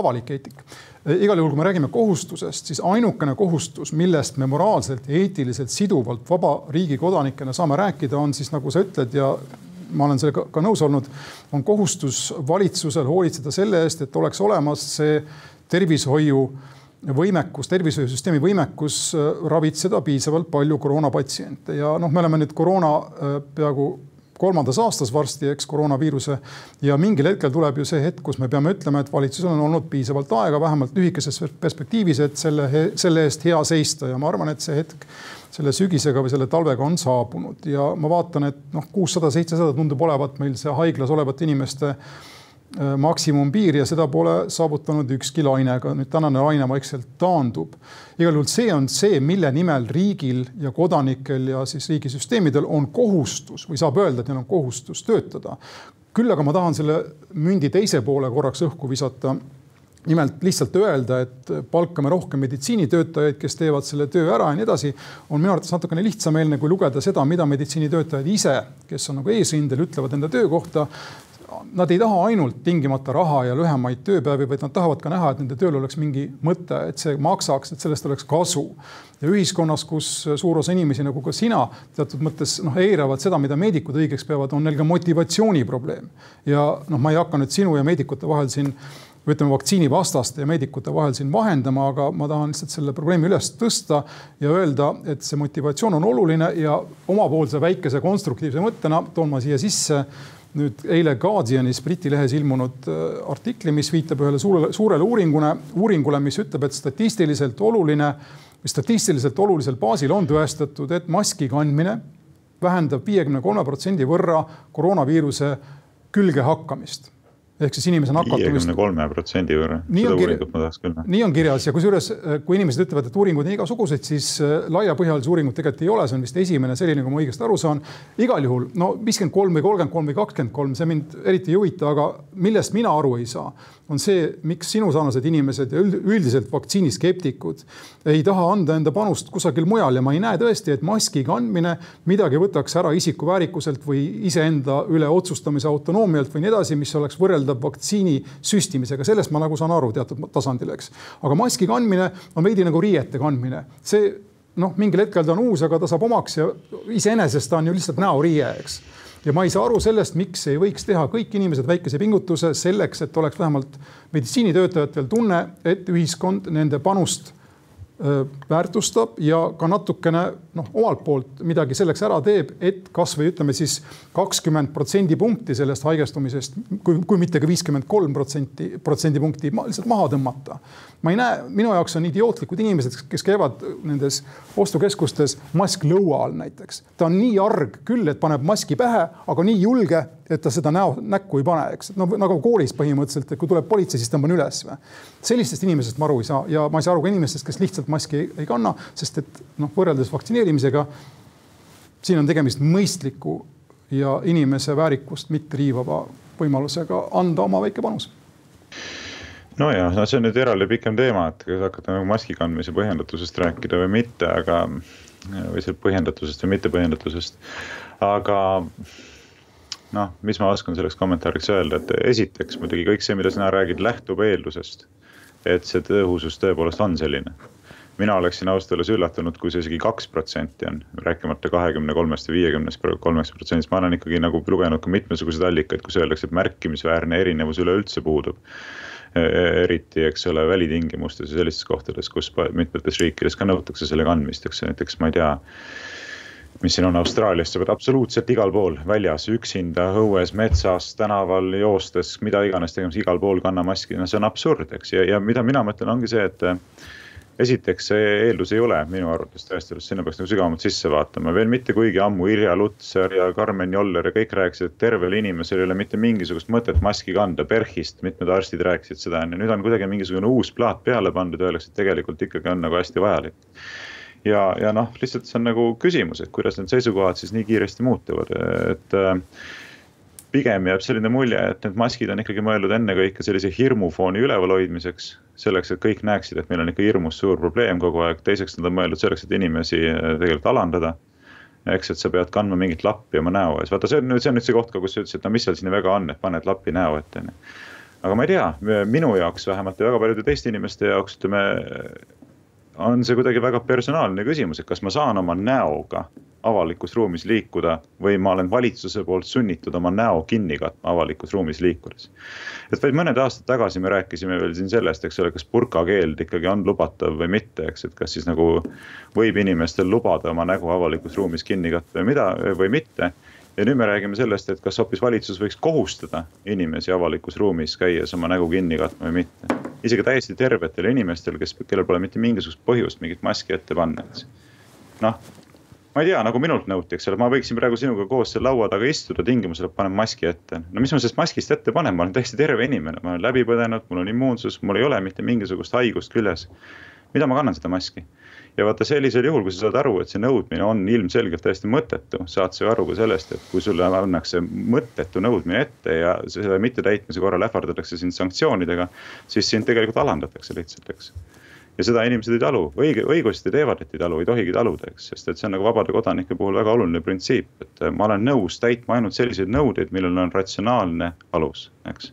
avalik eetik igal juhul, kui me räägime kohustusest, siis ainukene kohustus, millest me moraalselt ja eetiliselt siduvalt vaba riigi kodanikena saame rääkida, on siis nagu sa ütled ja ma olen sellega ka nõus olnud, on kohustus valitsusel hoolitseda selle eest, et oleks olemas see tervishoiu võimekus, tervishoiusüsteemi võimekus äh, ravitseda piisavalt palju koroonapatsiente ja noh, me oleme nüüd koroona äh, peaaegu kolmandas aastas varsti, eks koroonaviiruse. ja mingil hetkel tuleb ju see hetk, kus me peame ütlema, et valitsusel on olnud piisavalt aega, vähemalt lühikeses perspektiivis, et selle, selle eest hea seista ja ma arvan, et see hetk selle sügisega või selle talvega on saabunud ja ma vaatan, et noh, kuussada, seitsesada tundub olevat meil see haiglas olevate inimeste maksimumpiir ja seda pole saavutanud ükski laine, aga nüüd tänane laine vaikselt taandub. igal juhul see on see, mille nimel riigil ja kodanikel ja siis riigisüsteemidel on kohustus või saab öelda, et neil on kohustus töötada. küll aga ma tahan selle mündi teise poole korraks õhku visata nimelt lihtsalt öelda, et palkame rohkem meditsiinitöötajaid, kes teevad selle töö ära ja nii edasi, on minu arvates natukene lihtsameelne, kui lugeda seda, mida meditsiinitöötajad ise, kes on nagu eesrindel, ütlevad enda töö kohta nad ei taha ainult tingimata raha ja lühemaid tööpäevi, vaid nad tahavad ka näha, et nende tööl oleks mingi mõte, et see maksaks, et sellest oleks kasu. ja ühiskonnas, kus suur osa inimesi nagu ka sina teatud mõttes noh, eiravad seda, mida meedikud õigeks peavad, on neil ka motivatsiooniprobleem. ja noh, ma ei hakka nüüd sinu ja meedikute vahel siin või ütleme, vaktsiinivastaste ja meedikute vahel siin vahendama, aga ma tahan lihtsalt selle probleemi üles tõsta ja öelda, et see motivatsioon on oluline ja omapoolse väikese konstruktiivse mõttena toon ma siia sisse nüüd eile Guardianis Briti lehes ilmunud äh, artikli, mis viitab ühele suurele, suurele uuringule, uuringule, mis ütleb, et statistiliselt oluline statistiliselt olulisel baasil on tõestatud, et maski kandmine vähendab viiekümne kolme protsendi võrra koroonaviiruse külge hakkamist ehk siis inimese nakatumist. viiekümne kolme protsendi võrra, seda uuringut ma tahaks küll näha. nii on kirjas ja kusjuures, äh, kui inimesed ütlevad, et uuringud on igasugused, siis äh, laiapõhjalisi uuringuid tegelikult ei ole, see on vist esimene selline, kui ma õigesti aru saan. igal juhul no viiskümmend kolm või kolmkümmend kolm või kakskümmend kolm, see mind eriti ei huvita, aga millest mina aru ei saa, on see, miks sinusarnased inimesed ja üldiselt vaktsiiniskeptikud ei taha anda enda panust kusagil mujal ja ma ei näe tõesti, et maski kandmine midagi võtaks ära isiku väärikuselt või iseenda üle otsustamise autonoomialt või nii edasi, mis oleks võrreldav vaktsiini süstimisega, sellest ma nagu saan aru teatud tasandil, eks. aga maski kandmine on veidi nagu riiete kandmine, see noh, mingil hetkel ta on uus, aga ta saab omaks ja iseenesest ta on ju lihtsalt näoriie, eks ja ma ei saa aru sellest, miks ei võiks teha kõik inimesed väikese pingutuse selleks, et oleks vähemalt meditsiinitöötajatel tunne, et ühiskond nende panust väärtustab ja ka natukene noh, omalt poolt midagi selleks ära teeb, et kasvõi ütleme siis kakskümmend protsendipunkti sellest haigestumisest, kui, kui mitte ka viiskümmend kolm protsenti, protsendipunkti lihtsalt maha tõmmata. ma ei näe, minu jaoks on idiootlikud inimesed, kes käivad nendes ostukeskustes mask lõua all näiteks. ta on nii arg küll, et paneb maski pähe, aga nii julge, et ta seda näo, näkku ei pane, eks, no nagu koolis põhimõtteliselt, et kui tuleb politsei, siis tõmban üles sellistest inimestest ma aru ei saa ja ma ei saa aru ka inimestest, kes lihtsalt maski ei, ei kanna, sest et noh, võrreldes vaktsineerimisega. siin on tegemist mõistliku ja inimese väärikust mitte riivava võimalusega anda oma väike panus nojah, no see on nüüd eraldi pikem teema, et kas hakata nagu maski kandmise põhjendatusest rääkida või mitte, aga või seal põhjendatusest või mittepõhjendatusest. aga noh, mis ma oskan selleks kommentaariks öelda, et esiteks muidugi kõik see, mida sina räägid, lähtub eeldusest, et see tõhusus tõepoolest on selline. Mina oleksin ausalt öeldes üllatunud, kui see isegi kaks protsenti on, rääkimata kahekümne kolmest või viiekümnest, kolmest protsendist, ma olen ikkagi nagu lugenud ka mitmesuguseid allikaid, kus öeldakse, et märkimisväärne erinevus üleüldse puudub. E, e, eriti, eks ole, välitingimustes ja sellistes kohtades, kus mitmetes riikides ka nõutakse selle kandmist, eks. Näiteks ma ei tea mis siin on Austraalias, sa pead absoluutselt igal pool väljas, üksinda, õues, metsas, tänaval joostes, mida iganes tegemas, igal pool kanna maski, no see on absurd, eks, ja, ja mida mina mõtlen, ongi see, et esiteks see eeldus ei ole minu arvates tõestatud, sinna peaks nagu sügavamalt sisse vaatama, veel mitte kuigi ammu Irja Lutsar ja Karmen Joller ja kõik rääkisid, et tervel inimesel ei ole mitte mingisugust mõtet maski kanda, PERH-ist mitmed arstid rääkisid seda on ju, nüüd on kuidagi mingisugune uus plaat peale pandud, öeldakse, et tegelikult ikkagi on nagu hästi vajalik ja, ja noh, lihtsalt see on nagu küsimus, et kuidas need seisukohad siis nii kiiresti muutuvad, et äh, pigem jääb selline mulje, et need maskid on ikkagi mõeldud ennekõike sellise hirmufooni ülevalhoidmiseks. selleks, et kõik näeksid, et meil on ikka hirmus suur probleem kogu aeg, teiseks nad on mõeldud selleks, et inimesi äh, tegelikult alandada. eks, et sa pead kandma mingit lappi oma näo ees, vaata, see on nüüd, see on nüüd see koht ka, kus sa ütlesid, no mis seal siin väga on, et paned lapi näo ette, on ju. aga ma ei tea, minu jaoks vähemalt ja väga paljude teiste inimeste jaoks, ütleme on see kuidagi väga personaalne küsimus, et kas ma saan oma näoga avalikus ruumis liikuda või ma olen valitsuse poolt sunnitud oma näo kinni katma avalikus ruumis liikudes. et vaid mõned aastad tagasi me rääkisime veel siin sellest, eks ole, kas burkakeeld ikkagi on lubatav või mitte, eks, et kas siis nagu võib inimestel lubada oma nägu avalikus ruumis kinni katta või mida või mitte ja nüüd me räägime sellest, et kas hoopis valitsus võiks kohustada inimesi avalikus ruumis käies oma nägu kinni katma või mitte. Isegi täiesti tervetel inimestel, kes, kellel pole mitte mingisugust põhjust mingit maski ette panna, eks. noh, ma ei tea, nagu minult nõuti, eks ole, ma võiksin praegu sinuga koos seal laua taga istuda tingimusel, et panen maski ette. no mis ma sellest maskist ette panen, ma olen täiesti terve inimene, ma olen läbi põdenud, mul on immuunsus, mul ei ole mitte mingisugust haigust küljes. mida ma kannan seda maski? Ja vaata sellisel juhul, kui sa saad aru, et see nõudmine on ilmselgelt täiesti mõttetu, saad sa ju aru ka sellest, et kui sulle pannakse mõttetu nõudmine ette ja selle mittetäitmise korral ähvardatakse sind sanktsioonidega, siis sind tegelikult alandatakse lihtsalt, eks. Ja seda inimesed ei talu, õige, õigesti teevad, et ei talu, ei tohigi taluda, eks, sest et see on nagu vabade kodanike puhul väga oluline printsiip, et ma olen nõus täitma ainult selliseid nõudeid, millel on ratsionaalne alus, eks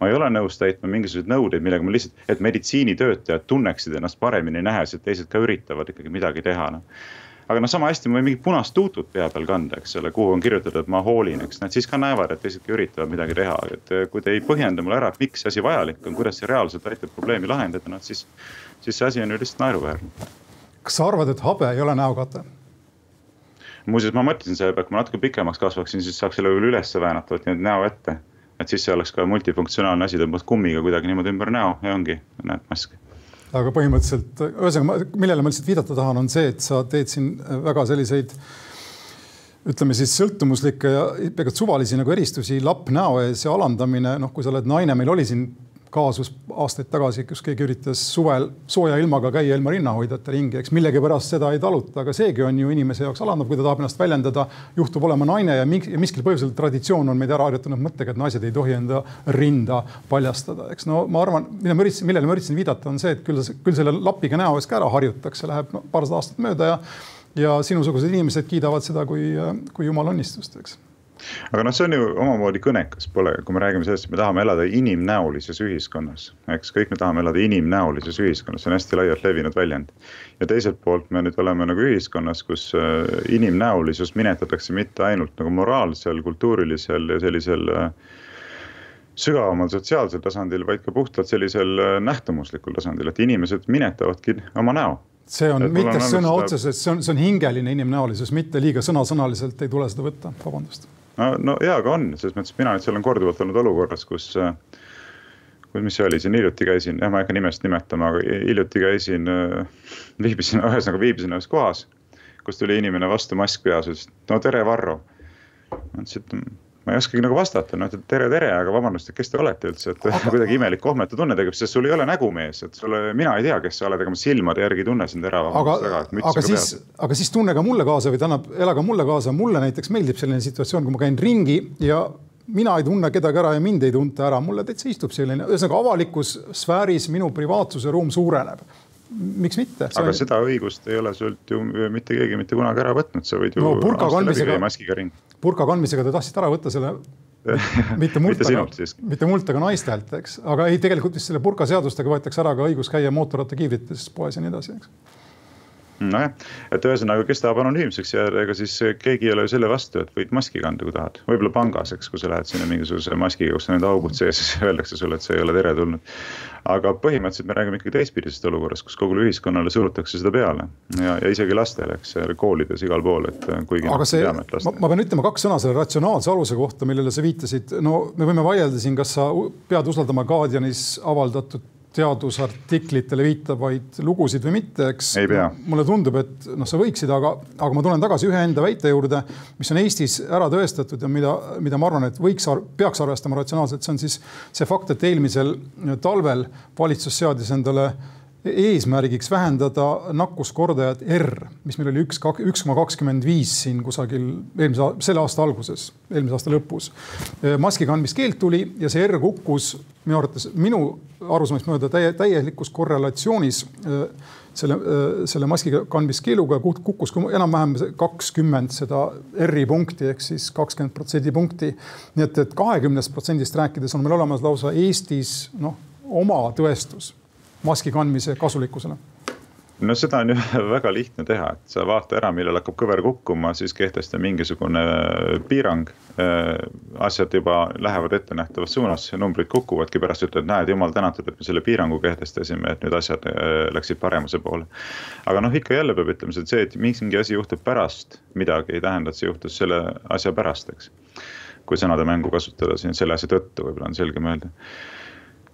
ma ei ole nõus täitma mingisuguseid nõudeid, millega ma lihtsalt, et meditsiinitöötajad tunneksid ennast paremini, nähes, et teised ka üritavad ikkagi midagi teha, noh aga noh, sama hästi ma võin mingit punast tuutut pea peal kanda, eks ole, kuhu on kirjutatud, et ma hoolin, eks nad siis ka näevad, et teisedki üritavad midagi teha, et eh, kui te ei põhjenda mulle ära, miks see asi vajalik on, kuidas see reaalselt aitab probleemi lahendada, noh siis, siis see asi on ju lihtsalt naeruväärne. kas sa arvad, et habe ei ole näokate? muuseas, ma mõtlesin selle peale, kui ma natuke pikemaks kasvaksin, siis saaks selle üles väänata, võtta nüüd näo ette et siis see oleks ka multifunktsionaalne asi, tõmbad kummiga kuidagi niimoodi ümber näo ja ongi, näed mask. Aga põhimõtteliselt, ühesõnaga, millele ma lihtsalt viidata tahan, on see, et sa teed siin väga selliseid ütleme siis sõltumuslikke ja pelgalt suvalisi nagu eristusi lapp näo ees ja alandamine, noh, kui sa oled naine, meil oli siin kaasus aastaid tagasi, kus keegi üritas suvel sooja ilmaga käia ilma rinnahoidjate ringi, eks millegipärast seda ei taluta, aga seegi on ju inimese jaoks alandav, kui ta tahab ennast väljendada, juhtub olema naine ja miskil põhjusel traditsioon on meid ära harjutanud mõttega, et naised ei tohi enda rinda paljastada, eks no ma arvan, mida ma üritasin, millele ma üritasin viidata, on see, et küll, küll selle lapiga näo ees ka ära harjutakse, läheb no, paarsada aastat mööda ja ja sinusugused inimesed kiidavad seda kui, kui jumala õnnistust, eks aga noh, see on ju omamoodi kõnekas, pole, kui me räägime sellest, et me tahame elada inimnäolises ühiskonnas, eks kõik me tahame elada inimnäolises ühiskonnas, see on hästi laialt levinud väljend. ja teiselt poolt me nüüd oleme nagu ühiskonnas, kus äh, inimnäolisus minetatakse mitte ainult nagu moraalsel, kultuurilisel ja sellisel äh, sügavamal sotsiaalsel tasandil, vaid ka puhtalt sellisel äh, nähtumuslikul tasandil, et inimesed minetavadki oma näo. See on mitte sõna otseses, see on, see on hingeline inimnäolisus, mitte liiga sõnasõnaliselt ei tule seda võtta, vabandust no, no jaa, aga on, selles mõttes mina nüüd seal olen korduvalt olnud olukorras, kus äh, kus, mis see oli, siin hiljuti käisin, jah, ma ei hakka nimest nimetama, aga hiljuti käisin, äh, viibisin, ühesõnaga viibisin ühes kohas, kus tuli inimene vastu, mask peas, ütles, no tere, Varro. ma ütlesin, et ma ei oskagi nagu vastata, noh, et tere, tere, aga vabandust, et kes te olete üldse, et aga... kuidagi imelik kohmetu tunne tekib, sest sul ei ole nägu mees, et sulle, mina ei tea, kes sa oled, ega ma silmade järgi ei tunne sind ära. aga, aga siis, aga siis tunne ka mulle kaasa või tähendab, ela ka mulle kaasa, mulle näiteks meeldib selline situatsioon, kui ma käin ringi ja mina ei tunne kedagi ära ja mind ei tunta ära, mulle täitsa istub selline, ühesõnaga avalikus sfääris minu privaatsuse ruum suureneb miks mitte? aga on... seda õigust ei ole sult ju mitte keegi mitte kunagi ära võtnud, sa võid ju no, burka kandmisega, burka kandmisega te tahtsite ära võtta selle mitte mult, aga, mitte mult, aga naistelt, eks, aga ei, tegelikult vist selle burka seadustega võetakse ära ka õigus käia mootorrattakiivrites poes ja nii edasi, eks nojah, et ühesõnaga, kes tahab anonüümseks jääda, ega siis keegi ei ole ju selle vastu, et võid maski kanda, kui tahad. võib-olla pangas, eks, kui sa lähed sinna mingisuguse maskiga, kus on need augud sees, siis öeldakse sulle, et see ei ole teretulnud. Aga põhimõtteliselt me räägime ikkagi teistpidisest olukorrast, kus kogu ühiskonnale surutakse seda peale ja, ja isegi lastele, eks, koolides igal pool, et kuigi. aga see, ma, ma pean ütlema kaks sõna selle ratsionaalse aluse kohta, millele sa viitasid. no me võime vaielda siin, kas sa pead usaldama Guardianis avaldatud teadusartiklitele viitavaid lugusid või mitte, eks. mulle tundub, et noh, sa võiksid, aga, aga ma tulen tagasi ühe enda väite juurde, mis on Eestis ära tõestatud ja mida, mida ma arvan, et võiks, peaks arvestama ratsionaalselt, see on siis see fakt, et eelmisel talvel valitsus seadis endale eesmärgiks vähendada nakkuskordajat R, mis meil oli üks, üks koma kakskümmend viis siin kusagil eelmise, selle aasta alguses, eelmise aasta lõpus. maski kandmiskeeld tuli ja see R kukkus minu arvates, minu arusaamist mööda täie, täielikus korrelatsioonis selle, selle maski kandmiskeeluga kukkus enam-vähem kakskümmend seda R-i punkti ehk siis kakskümmend protsendipunkti. nii et, et kahekümnest protsendist rääkides on meil olemas lausa Eestis noh, oma tõestus maski kandmise kasulikkusele? no seda on ju väga lihtne teha, et sa vaata ära, millal hakkab kõver kukkuma, siis kehtesta mingisugune äh, piirang. Äh, asjad juba lähevad ettenähtavas suunas, numbrid kukuvadki, pärast ütled, näed, jumal tänatud, et me selle piirangu kehtestasime, et nüüd asjad äh, läksid paremuse poole. aga noh, ikka jälle peab ütlema, see, et mingi asi juhtub pärast midagi, ei tähenda, et see juhtus selle asja pärast, eks. kui sõnade mängu kasutada siin selle asja tõttu, võib-olla on selgem öelda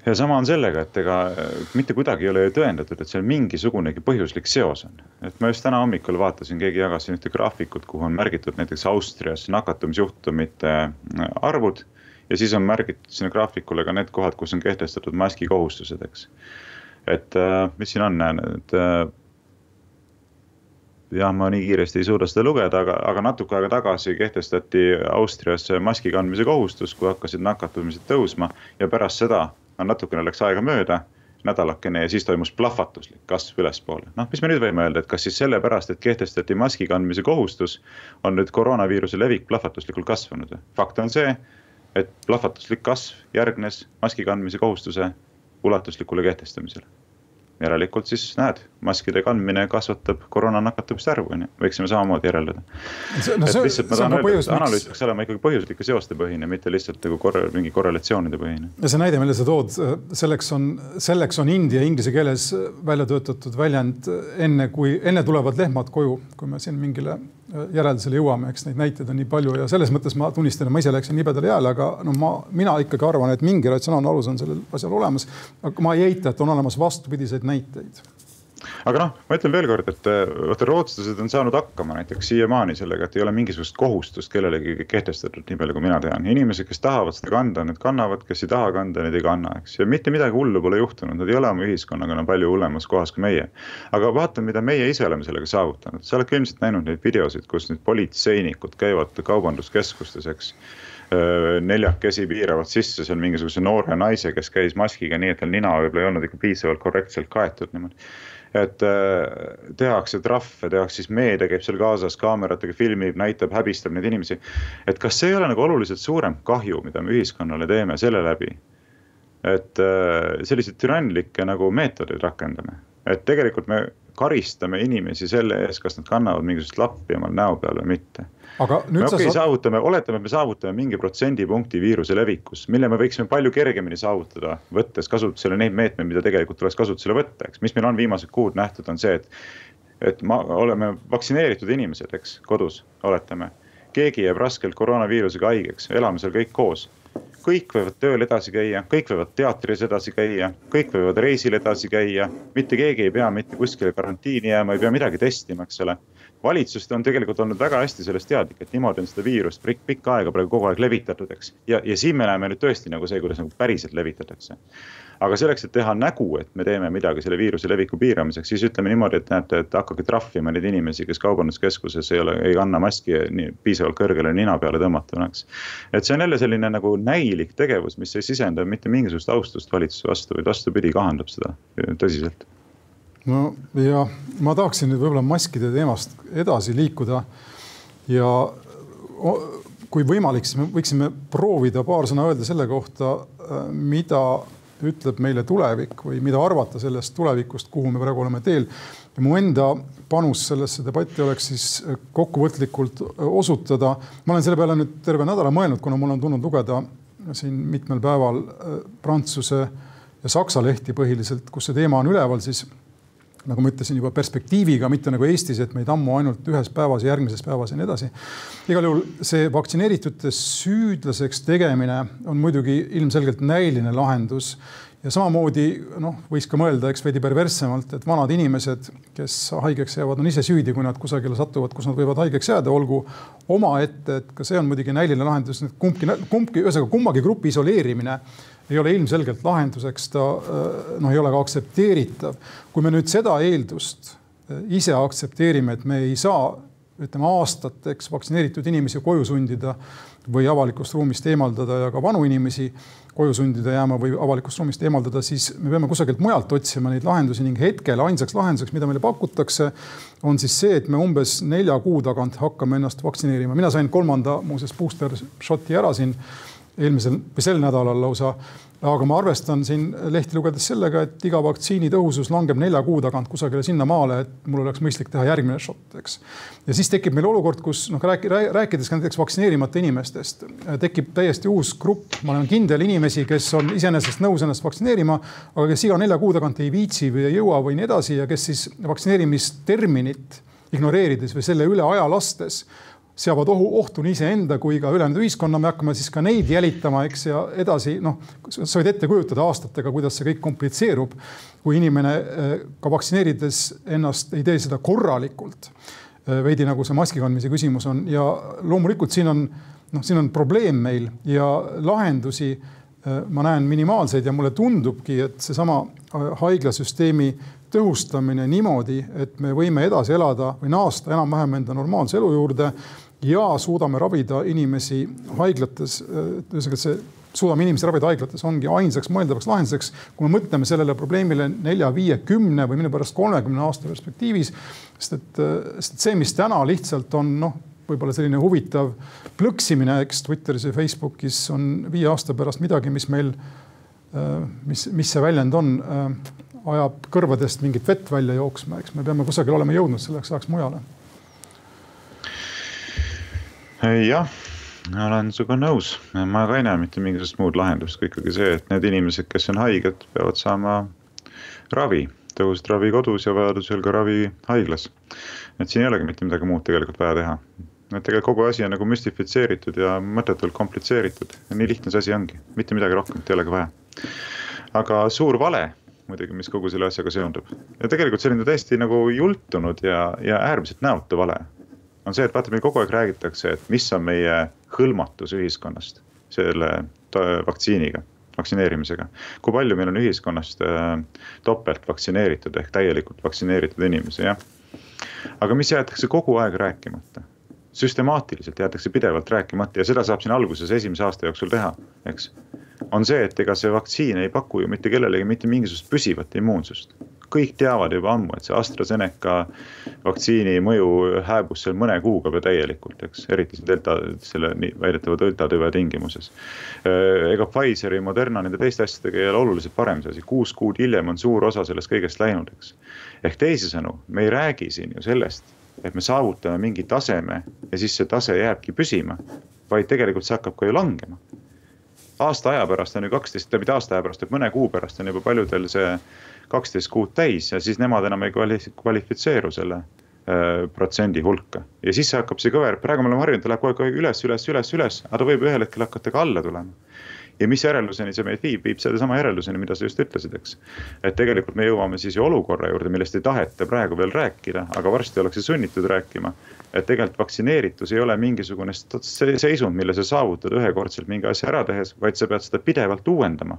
ja sama on sellega, et ega äh, mitte kuidagi ei ole ju tõendatud, et seal mingisugunegi põhjuslik seos on. et ma just täna hommikul vaatasin, keegi jagas siin ühte graafikut, kuhu on märgitud näiteks Austrias nakatumisjuhtumite äh, arvud. ja siis on märgitud sinna graafikule ka need kohad, kus on kehtestatud maskikohustused, eks. et äh, mis siin on, näen, et jah, ma nii kiiresti ei suuda seda lugeda, aga, aga natuke aega tagasi kehtestati Austrias maski kandmise kohustus, kui hakkasid nakatumised tõusma ja pärast seda natukene läks aega mööda, nädalakene ja siis toimus plahvatuslik kasv ülespoole. noh, mis me nüüd võime öelda, et kas siis sellepärast, et kehtestati maski kandmise kohustus, on nüüd koroonaviiruse levik plahvatuslikult kasvanud? fakt on see, et plahvatuslik kasv järgnes maski kandmise kohustuse ulatuslikule kehtestamisele järelikult siis näed, maskide kandmine kasvatab koroona nakatumiste arvu, on ju, võiksime samamoodi järeldada no,. et lihtsalt ma tahan öelda, et analüüs peaks olema ikkagi põhjuslike seoste põhine, mitte lihtsalt nagu korre, mingi korrelatsioonide põhine. ja see näide, mille sa tood, selleks on, selleks on india inglise keeles välja töötatud väljend enne, kui enne tulevad lehmad koju, kui me siin mingile järeldusele jõuame, eks neid näiteid on nii palju ja selles mõttes ma tunnistan, et ma ise läksin nibedale jääle, aga no ma, mina ikkagi arvan, et mingi ratsionaalne alus on sellel asjal olemas. aga ma ei eita, et on olemas vastupidiseid näiteid aga noh, ma ütlen veelkord, et äh, vaata rootslased on saanud hakkama näiteks siiamaani sellega, et ei ole mingisugust kohustust kellelegi kehtestatud, nii palju kui mina tean. inimesed, kes tahavad seda kanda, need kannavad, kes ei taha kanda, need ei kanna, eks. ja mitte midagi hullu pole juhtunud, nad ei ole oma ühiskonnaga enam palju hullemas kohas kui meie. aga vaata, mida meie ise oleme sellega saavutanud, sa oled ka ilmselt näinud neid videosid, kus nüüd politseinikud käivad kaubanduskeskustes, eks neljakesi piiravad sisse seal mingisuguse noore naise, kes käis maskiga nii, et tal nina võib-olla ei olnud ikka piisavalt korrektselt kaetud niimoodi et äh, tehakse trahve, tehakse siis meedia käib seal kaasas kaameratega, filmib, näitab, häbistab neid inimesi. et kas see ei ole nagu oluliselt suurem kahju, mida me ühiskonnale teeme selle läbi? et äh, selliseid türannlikke nagu meetodeid rakendame, et tegelikult me karistame inimesi selle eest, kas nad kannavad mingisugust lappi omal näo peal või mitte aga nüüd me, sa okay, saad... saavutame, oletame, et me saavutame mingi protsendipunkti viiruse levikus, mille me võiksime palju kergemini saavutada, võttes kasutusele neid meetmeid, mida tegelikult tuleks kasutusele võtta, eks, mis meil on viimased kuud nähtud, on see, et. et ma, oleme vaktsineeritud inimesed, eks, kodus, oletame. keegi jääb raskelt koroonaviirusega haigeks, elame seal kõik koos kõik võivad tööl edasi käia, kõik võivad teatris edasi käia, kõik võivad reisil edasi käia, mitte keegi ei pea mitte kuskile karantiini jääma, ei pea midagi testima, eks ole valitsus on tegelikult olnud väga hästi sellest teadlik, et niimoodi on seda viirust pikk, pikka aega praegu kogu aeg levitatud, eks. ja, ja siin me näeme nüüd tõesti nagu see, kuidas nagu päriselt levitatakse. Aga selleks, et teha nägu, et me teeme midagi selle viiruse leviku piiramiseks, siis ütleme niimoodi, et näete, et hakake trahvima neid inimesi, kes kaubanduskeskuses ei ole, ei kanna maski nii piisavalt kõrgele nina peale tõmmatuna, eks. et see on jälle selline nagu näilik tegevus, mis ei sisenda mitte mingisugust austust valitsuse vastu, vaid vastupidi, kahandab seda tõsiselt no ja ma tahaksin nüüd võib-olla maskide teemast edasi liikuda. ja kui võimalik, siis me võiksime proovida paar sõna öelda selle kohta, äh, mida ütleb meile tulevik või mida arvata sellest tulevikust, kuhu me praegu oleme teel. ja mu enda panus sellesse debatti oleks siis kokkuvõtlikult osutada. ma olen selle peale nüüd terve nädala mõelnud, kuna mul on tulnud lugeda siin mitmel päeval äh, Prantsuse ja Saksa lehti põhiliselt, kus see teema on üleval, siis nagu ma ütlesin juba perspektiiviga, mitte nagu Eestis, et meid ammu ainult ühes päevas järgmises päevas ja nii edasi. igal juhul see vaktsineeritute süüdlaseks tegemine on muidugi ilmselgelt näiline lahendus. Ja samamoodi noh, võiks ka mõelda, eks veidi perverssemalt, et vanad inimesed, kes haigeks jäävad, on ise süüdi, kui nad kusagile satuvad, kus nad võivad haigeks jääda, olgu omaette, et ka see on muidugi näiline lahendus, kumbki, kumbki, ühesõnaga kummagi grupi isoleerimine ei ole ilmselgelt lahenduseks, ta äh, noh, ei ole ka aktsepteeritav. kui me nüüd seda eeldust äh, ise aktsepteerime, et me ei saa ütleme aastateks vaktsineeritud inimesi koju sundida või avalikust ruumist eemaldada ja ka vanu inimesi koju sundida jääma või avalikust ruumist eemaldada, siis me peame kusagilt mujalt otsima neid lahendusi ning hetkel ainsaks lahenduseks, mida meile pakutakse, on siis see, et me umbes nelja kuu tagant hakkame ennast vaktsineerima. mina sain kolmanda muuseas booster shot'i ära siin eelmisel või sel nädalal lausa. aga ma arvestan siin lehti lugedes sellega, et iga vaktsiini tõhusus langeb nelja kuu tagant kusagile sinnamaale, et mul oleks mõistlik teha järgmine šott, eks. ja siis tekib meil olukord, kus noh, rääkides ka näiteks vaktsineerimata inimestest, tekib täiesti uus grupp, ma olen kindel inimesi, kes on iseenesest nõus ennast vaktsineerima, aga kes iga nelja kuu tagant ei viitsi või ei jõua või nii edasi ja kes siis vaktsineerimisterminit ignoreerides või selle üle aja lastes seavad ohu, ohtu nii iseenda kui ka ülejäänud ühiskonna, me hakkame siis ka neid jälitama, eks, ja edasi noh, sa võid ette kujutada aastatega, kuidas see kõik komplitseerub. kui inimene eh, ka vaktsineerides ennast ei tee seda korralikult. Eh, veidi nagu see maski kandmise küsimus on ja loomulikult siin on noh, siin on probleem meil ja lahendusi eh, ma näen minimaalseid ja mulle tundubki, et seesama haiglasüsteemi tõhustamine niimoodi, et me võime edasi elada või naasta enam-vähem enda normaalse elu juurde ja suudame ravida inimesi haiglates. ühesõnaga, see suudame inimesi ravida haiglates ongi ainsaks mõeldavaks lahenduseks, kui me mõtleme sellele probleemile nelja, viie, kümne või mille pärast kolmekümne aasta perspektiivis. sest et, sest see, mis täna lihtsalt on noh, võib-olla selline huvitav plõksimine, eks Twitteris ja Facebookis on viie aasta pärast midagi, mis meil, mis, mis see väljend on, ajab kõrvadest mingit vett välja jooksma, eks me peame kusagil olema jõudnud selleks ajaks mujale jah, olen sinuga nõus, ma ka ei näe mitte mingisugust muud lahendust. Kui ikkagi see, et need inimesed, kes on haiged, peavad saama ravi, tõhusat ravi kodus ja vajadusel ka ravi haiglas. et siin ei olegi mitte midagi muud tegelikult vaja teha. et tegelikult kogu asi on nagu müstifitseeritud ja mõttetult komplitseeritud. Ja nii lihtne see asi ongi, mitte midagi rohkemat ei olegi vaja. aga suur vale muidugi, mis kogu selle asjaga seondub. Ja tegelikult selline täiesti nagu jultunud ja, ja äärmiselt näotu vale on see, et vaata, meil kogu aeg räägitakse, et mis on meie hõlmatus ühiskonnast selle vaktsiiniga, vaktsineerimisega. kui palju meil on ühiskonnast äh, topelt vaktsineeritud ehk täielikult vaktsineeritud inimesi, jah. aga mis jäetakse kogu aeg rääkimata süstemaatiliselt jäetakse pidevalt rääkimata ja seda saab siin alguses esimese aasta jooksul teha, eks. on see, et ega see vaktsiin ei paku ju mitte kellelegi mitte mingisugust püsivat immuunsust kõik teavad juba ammu, et see AstraZeneca vaktsiini mõju hääbus seal mõne kuuga juba täielikult, eks, eriti see delta, selle väidetava delta tüve tingimuses. Äh, ega Pfizeri, Moderna, nende teiste asjadega ei ole oluliselt parem see asi, kuus kuud hiljem on suur osa sellest kõigest läinud, eks. ehk teisisõnu, me ei räägi siin ju sellest, et me saavutame mingi taseme ja siis see tase jääbki püsima, vaid tegelikult see hakkab ka ju langema aasta aja pärast on ju kaksteist, mitte aasta aja pärast, vaid mõne kuu pärast on juba paljudel see kaksteist kuud täis ja siis nemad enam ei kvalifitseeru selle äh, protsendi hulka. ja siis hakkab see kõver, praegu me oleme harjunud, ta läheb kogu aeg üles, üles, üles, üles, aga ta võib ühel hetkel hakata ka alla tulema. ja mis järelduseni see meid viib, viib sellesama järelduseni, mida sa just ütlesid, eks. et tegelikult me jõuame siis ju olukorra juurde, millest ei taheta praegu veel rääkida, aga varsti ollakse sunnitud rääkima. et tegelikult vaktsineeritus ei ole mingisugune seisund, mille sa saavutad ühekordselt mingi asja ära tehes, vaid sa pead seda pidevalt uuendama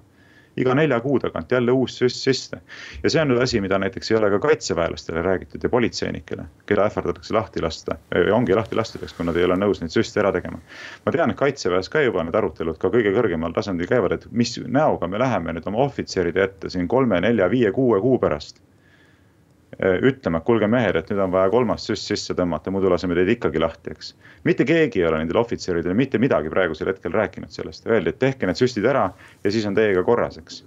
iga nelja kuu tagant jälle uus süst sisse. ja see on nüüd asi, mida näiteks ei ole ka kaitseväelastele räägitud ja politseinikele, keda ähvardatakse lahti lasta. ongi lahti lastud, eks, kui nad ei ole nõus neid süste ära tegema. ma tean, et kaitseväes ka juba need arutelud ka kõige kõrgemal tasandil käivad, et mis näoga me läheme nüüd oma ohvitseride ette siin kolme, nelja, viie, kuue kuu pärast ütlema, et kuulge mehed, et nüüd on vaja kolmas süst sisse tõmmata, muidu laseme teid ikkagi lahti, eks. mitte keegi ei ole nendele ohvitseridele mitte midagi praegusel hetkel rääkinud sellest, öeldi, et tehke need süstid ära ja siis on teiega korras, eks.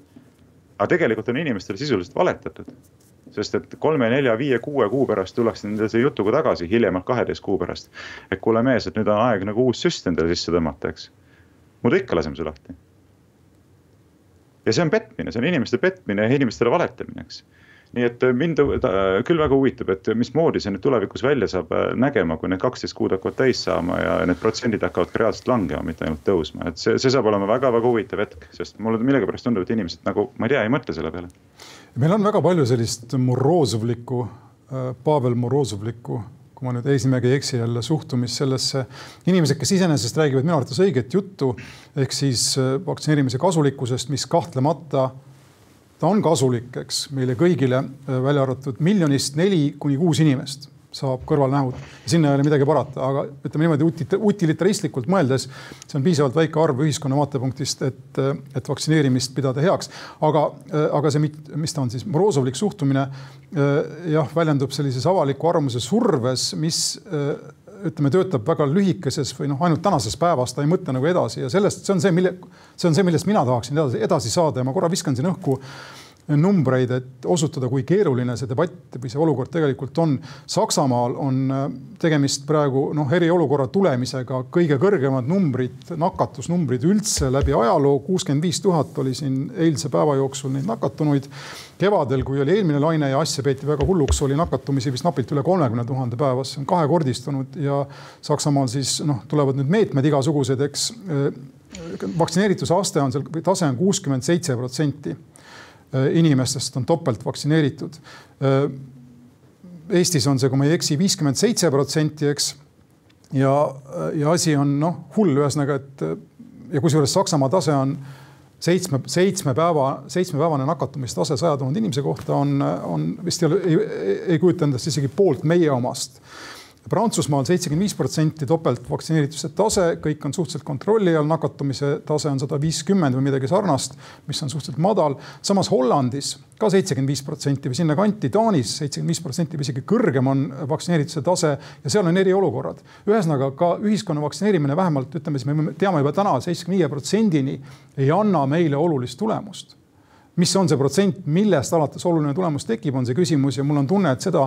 aga tegelikult on inimestele sisuliselt valetatud. sest et kolme, nelja, viie, kuue kuu pärast tullakse nende selle jutuga tagasi, hiljemalt kaheteist kuu pärast. et kuule mees, et nüüd on aeg nagu uus süst endale sisse tõmmata, eks. muidu ikka laseme su lahti. ja see on petmine, see on inimeste petmine ja inimestele valetamine, eks nii et äh, mind küll väga huvitab, et mismoodi see nüüd tulevikus välja saab äh, nägema, kui need kaksteist kuud hakkavad täis saama ja need protsendid hakkavad ka reaalselt langema, mitte ainult tõusma, et see, see saab olema väga-väga huvitav hetk, sest mulle millegipärast tundub, et inimesed nagu, ma ei tea, ei mõtle selle peale. meil on väga palju sellist Morozovlikku, äh, Pavel Morozovlikku kui ma nüüd eesnimega ei eksi jälle, suhtumist sellesse. inimesed, kes iseenesest räägivad minu arvates õiget juttu ehk siis vaktsineerimise kasulikkusest, mis kahtlemata ta on kasulik, eks meile kõigile, äh, välja arvatud miljonist neli kuni kuus inimest saab kõrvalnähud. sinna ei ole midagi parata, aga ütleme niimoodi utilitaristlikult mõeldes, see on piisavalt väike arv ühiskonna vaatepunktist, et, et vaktsineerimist pidada heaks. aga, äh, aga see, mis ta on siis, Morozovlik suhtumine äh, jah, väljendub sellises avaliku arvamuse surves, mis ütleme, töötab väga lühikeses või noh, ainult tänases päevas, ta ei mõtle nagu edasi ja sellest, see on see, mille, see on see, millest mina tahaksin edasi, edasi saada ja ma korra viskan siin õhku numbreid, et osutada, kui keeruline see debatt või see olukord tegelikult on. Saksamaal on äh, tegemist praegu noh, eriolukorra tulemisega kõige kõrgemad numbrid, nakatusnumbrid üldse läbi ajaloo. kuuskümmend viis tuhat oli siin eilse päeva jooksul neid nakatunuid. kevadel, kui oli eelmine laine ja asja peeti väga hulluks, oli nakatumisi vist napilt üle kolmekümne tuhande päevas, see on kahekordistunud ja Saksamaal siis noh, tulevad nüüd meetmed igasugused, eks äh, vaktsineerituse aste on seal, tase on kuuskümmend seitse protsenti inimestest on topelt vaktsineeritud. Äh, Eestis on see, kui ma ei eksi, viiskümmend seitse protsenti, eks. ja, ja asi on noh, hull, ühesõnaga, et ja kusjuures Saksamaa tase on seitsme, seitsme päeva, seitsmepäevane nakatumistase saja tuhande inimese kohta on, on vist ei ole, ei, ei kujuta endast isegi poolt meie omast Prantsusmaal seitsekümmend viis protsenti topeltvaktsineerituse tase, kõik on suhteliselt kontrolli all, nakatumise tase on sada viiskümmend või midagi sarnast, mis on suhteliselt madal. samas Hollandis ka seitsekümmend viis protsenti või sinnakanti, Taanis seitsekümmend viis protsenti või isegi kõrgem on vaktsineerituse tase ja seal on eriolukorrad. ühesõnaga ka ühiskonna vaktsineerimine vähemalt ütleme siis, me teame juba täna seitsekümne viie protsendini ei anna meile olulist tulemust mis on see protsent, millest alates oluline tulemus tekib, on see küsimus ja mul on tunne, et seda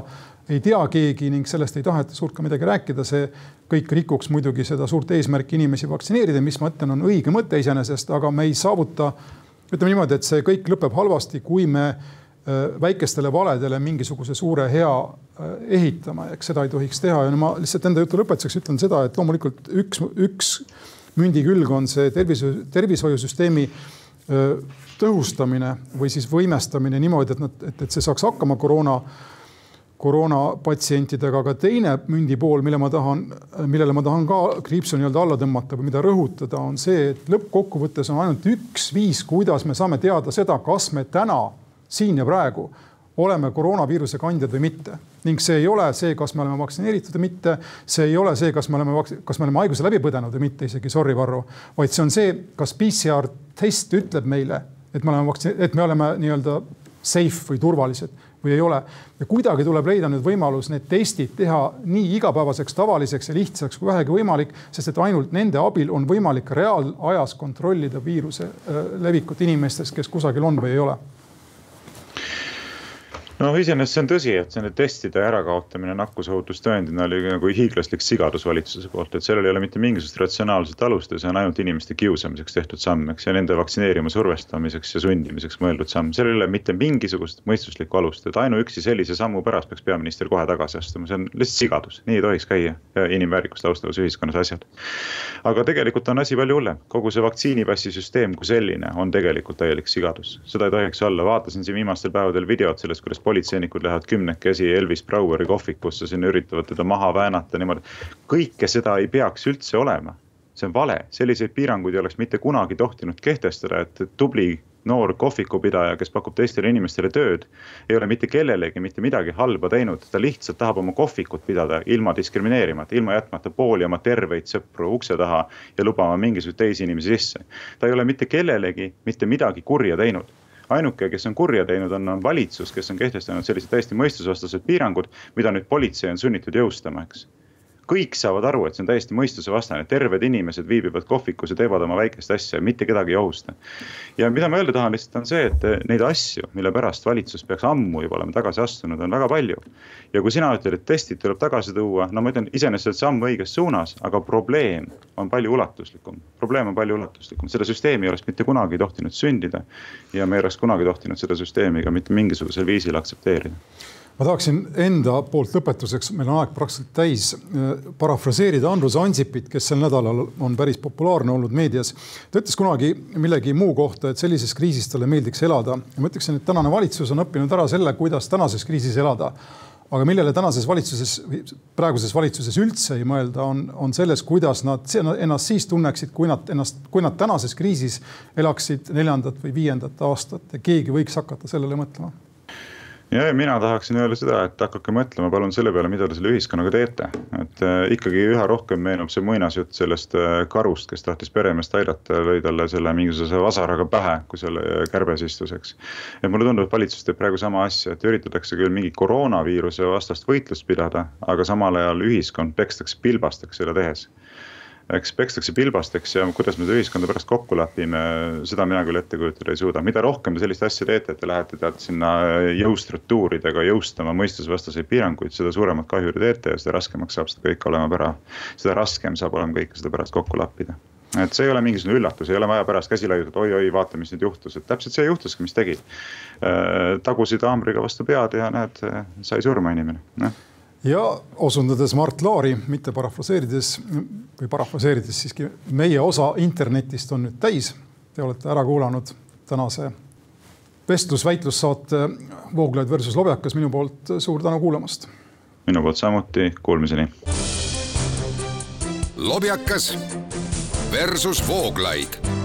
ei tea keegi ning sellest ei taheta suurt ka midagi rääkida. see kõik rikuks muidugi seda suurt eesmärki inimesi vaktsineerida, mis ma ütlen, on õige mõte iseenesest, aga me ei saavuta, ütleme niimoodi, et see kõik lõpeb halvasti, kui me äh, väikestele valedele mingisuguse suure hea äh, ehitama, eks seda ei tohiks teha ja no ma lihtsalt enda jutu lõpetuseks ütlen seda, et loomulikult üks, üks mündi külg on see tervise, tervishoiusüsteemi tõhustamine või siis võimestamine niimoodi, et nad, et, et see saaks hakkama koroona, koroonapatsientidega, aga teine mündi pool, mille ma tahan, millele ma tahan ka kriipsu nii-öelda alla tõmmata või mida rõhutada, on see, et lõppkokkuvõttes on ainult üks viis, kuidas me saame teada seda, kas me täna siin ja praegu oleme koroonaviiruse kandjad või mitte. ning see ei ole see, kas me oleme vaktsineeritud või mitte, see ei ole see, kas me oleme, kas me oleme haiguse läbi põdenud või mitte, isegi sorry, Varro, vaid see on see, kas PCR test ütleb meile, et me oleme vaktsine-, et me oleme nii-öelda safe või turvalised või ei ole. ja kuidagi tuleb leida nüüd võimalus need testid teha nii igapäevaseks, tavaliseks ja lihtsaks kui vähegi võimalik, sest et ainult nende abil on võimalik reaalajas kontrollida viiruse äh, levikut inimestes, kes kusagil on või ei ole no iseenesest see on tõsi, et nende testide ärakaotamine nakkusohutustõendina oli nagu hiiglaslik sigadus valitsuse poolt, et sellel ei ole mitte mingisugust ratsionaalset alust ja see on ainult inimeste kiusamiseks tehtud samm, eks. ja nende vaktsineerima survestamiseks ja sundimiseks mõeldud samm, sellel ei ole mitte mingisugust mõistuslikku alust, et ainuüksi sellise sammu pärast peaks peaminister kohe tagasi astuma, see on lihtsalt sigadus, nii ei tohiks käia. Inimväärikust austavas ühiskonnas asjad. aga tegelikult on asi palju hullem, kogu see vaktsiinipassi süsteem kui selline on tegelikult täielik sigadus, seda ei tohiks olla, vaatasin siin viimastel päevadel videot sellest, kuidas politseinikud lähevad kümnekesi Elvis Braueri kohvikusse, sinna üritavad teda maha väänata niimoodi. kõike seda ei peaks üldse olema, see on vale, selliseid piiranguid ei oleks mitte kunagi tohtinud kehtestada, et tubli noor kohvikupidaja, kes pakub teistele inimestele tööd, ei ole mitte kellelegi mitte midagi halba teinud, ta lihtsalt tahab oma kohvikut pidada ilma diskrimineerimata, ilma jätmata pooli oma terveid sõpru ukse taha ja lubama mingisuguseid teisi inimesi sisse. ta ei ole mitte kellelegi mitte midagi kurja teinud ainuke, kes on kurja teinud, on, on valitsus, kes on kehtestanud sellised täiesti mõistusvastased piirangud, mida nüüd politsei on sunnitud jõustama, eks kõik saavad aru, et see on täiesti mõistusevastane, terved inimesed viibivad kohvikus ja teevad oma väikest asja ja mitte kedagi ei ohusta. ja mida ma öelda tahan lihtsalt on see, et neid asju, mille pärast valitsus peaks ammu juba olema tagasi astunud, on väga palju. ja kui sina ütled, et testid tuleb tagasi tuua, no ma ütlen iseenesest samm õiges suunas, aga probleem on palju ulatuslikum. probleem on palju ulatuslikum, seda süsteemi ei oleks mitte kunagi tohtinud sündida. ja me ei oleks kunagi tohtinud seda süsteemi ka mitte mingisugusel viisil aktsepteerida ma tahaksin enda poolt lõpetuseks, meil on aeg praktiliselt täis, äh, parafraseerida Andrus Ansipit, kes sel nädalal on päris populaarne olnud meedias. ta ütles kunagi millegi muu kohta, et sellises kriisis talle meeldiks elada. Ja ma ütleksin, et tänane valitsus on õppinud ära selle, kuidas tänases kriisis elada. Aga millele tänases valitsuses, praeguses valitsuses üldse ei mõelda, on, on selles, kuidas nad ennast siis tunneksid, kui nad ennast, kui nad tänases kriisis elaksid neljandat või viiendat aastat. Ja keegi võiks hakata sellele mõtlema ja mina tahaksin öelda seda, et hakake mõtlema palun selle peale, mida te selle ühiskonnaga teete. et äh, ikkagi üha rohkem meenub see muinasjutt sellest äh, karust, kes tahtis peremeest aidata lõi talle selle mingisuguse vasaraga pähe, kui selle äh, kärbes istus, eks. et mulle tundub, et valitsus teeb praegu sama asja, et üritatakse küll mingi koroonaviiruse vastast võitlust pidada, aga samal ajal ühiskond pekstakse pilbasteks seda tehes eks pekstakse pilbasteks ja kuidas me seda ühiskonda pärast kokku lepime, seda mina küll ette kujutada ei suuda. mida rohkem te sellist asja teete, et te lähete tead sinna jõustruktuuridega jõustama mõistusvastaseid piiranguid, seda suuremat kahju te teete ja seda raskemaks saab seda kõike olema pära. seda raskem saab olema kõike seda pärast kokku lappida et see ei ole mingisugune üllatus, ei ole vaja pärast käsi laiutada, oi-oi, vaata, mis nüüd juhtus, et täpselt see juhtuski, mis tegid. Äh, tagusid haamriga vastu pead ja näed, sai surma inimene, noh ja osundades Mart Laari, mitte parafraseerides või parafraseerides siiski meie osa internetist on nüüd täis. Te olete ära kuulanud tänase vestlus-väitlussaate Vooglaid versus Lobjakas, minu poolt suur tänu kuulamast. minu poolt samuti, kuulmiseni. lobjakas versus Vooglaid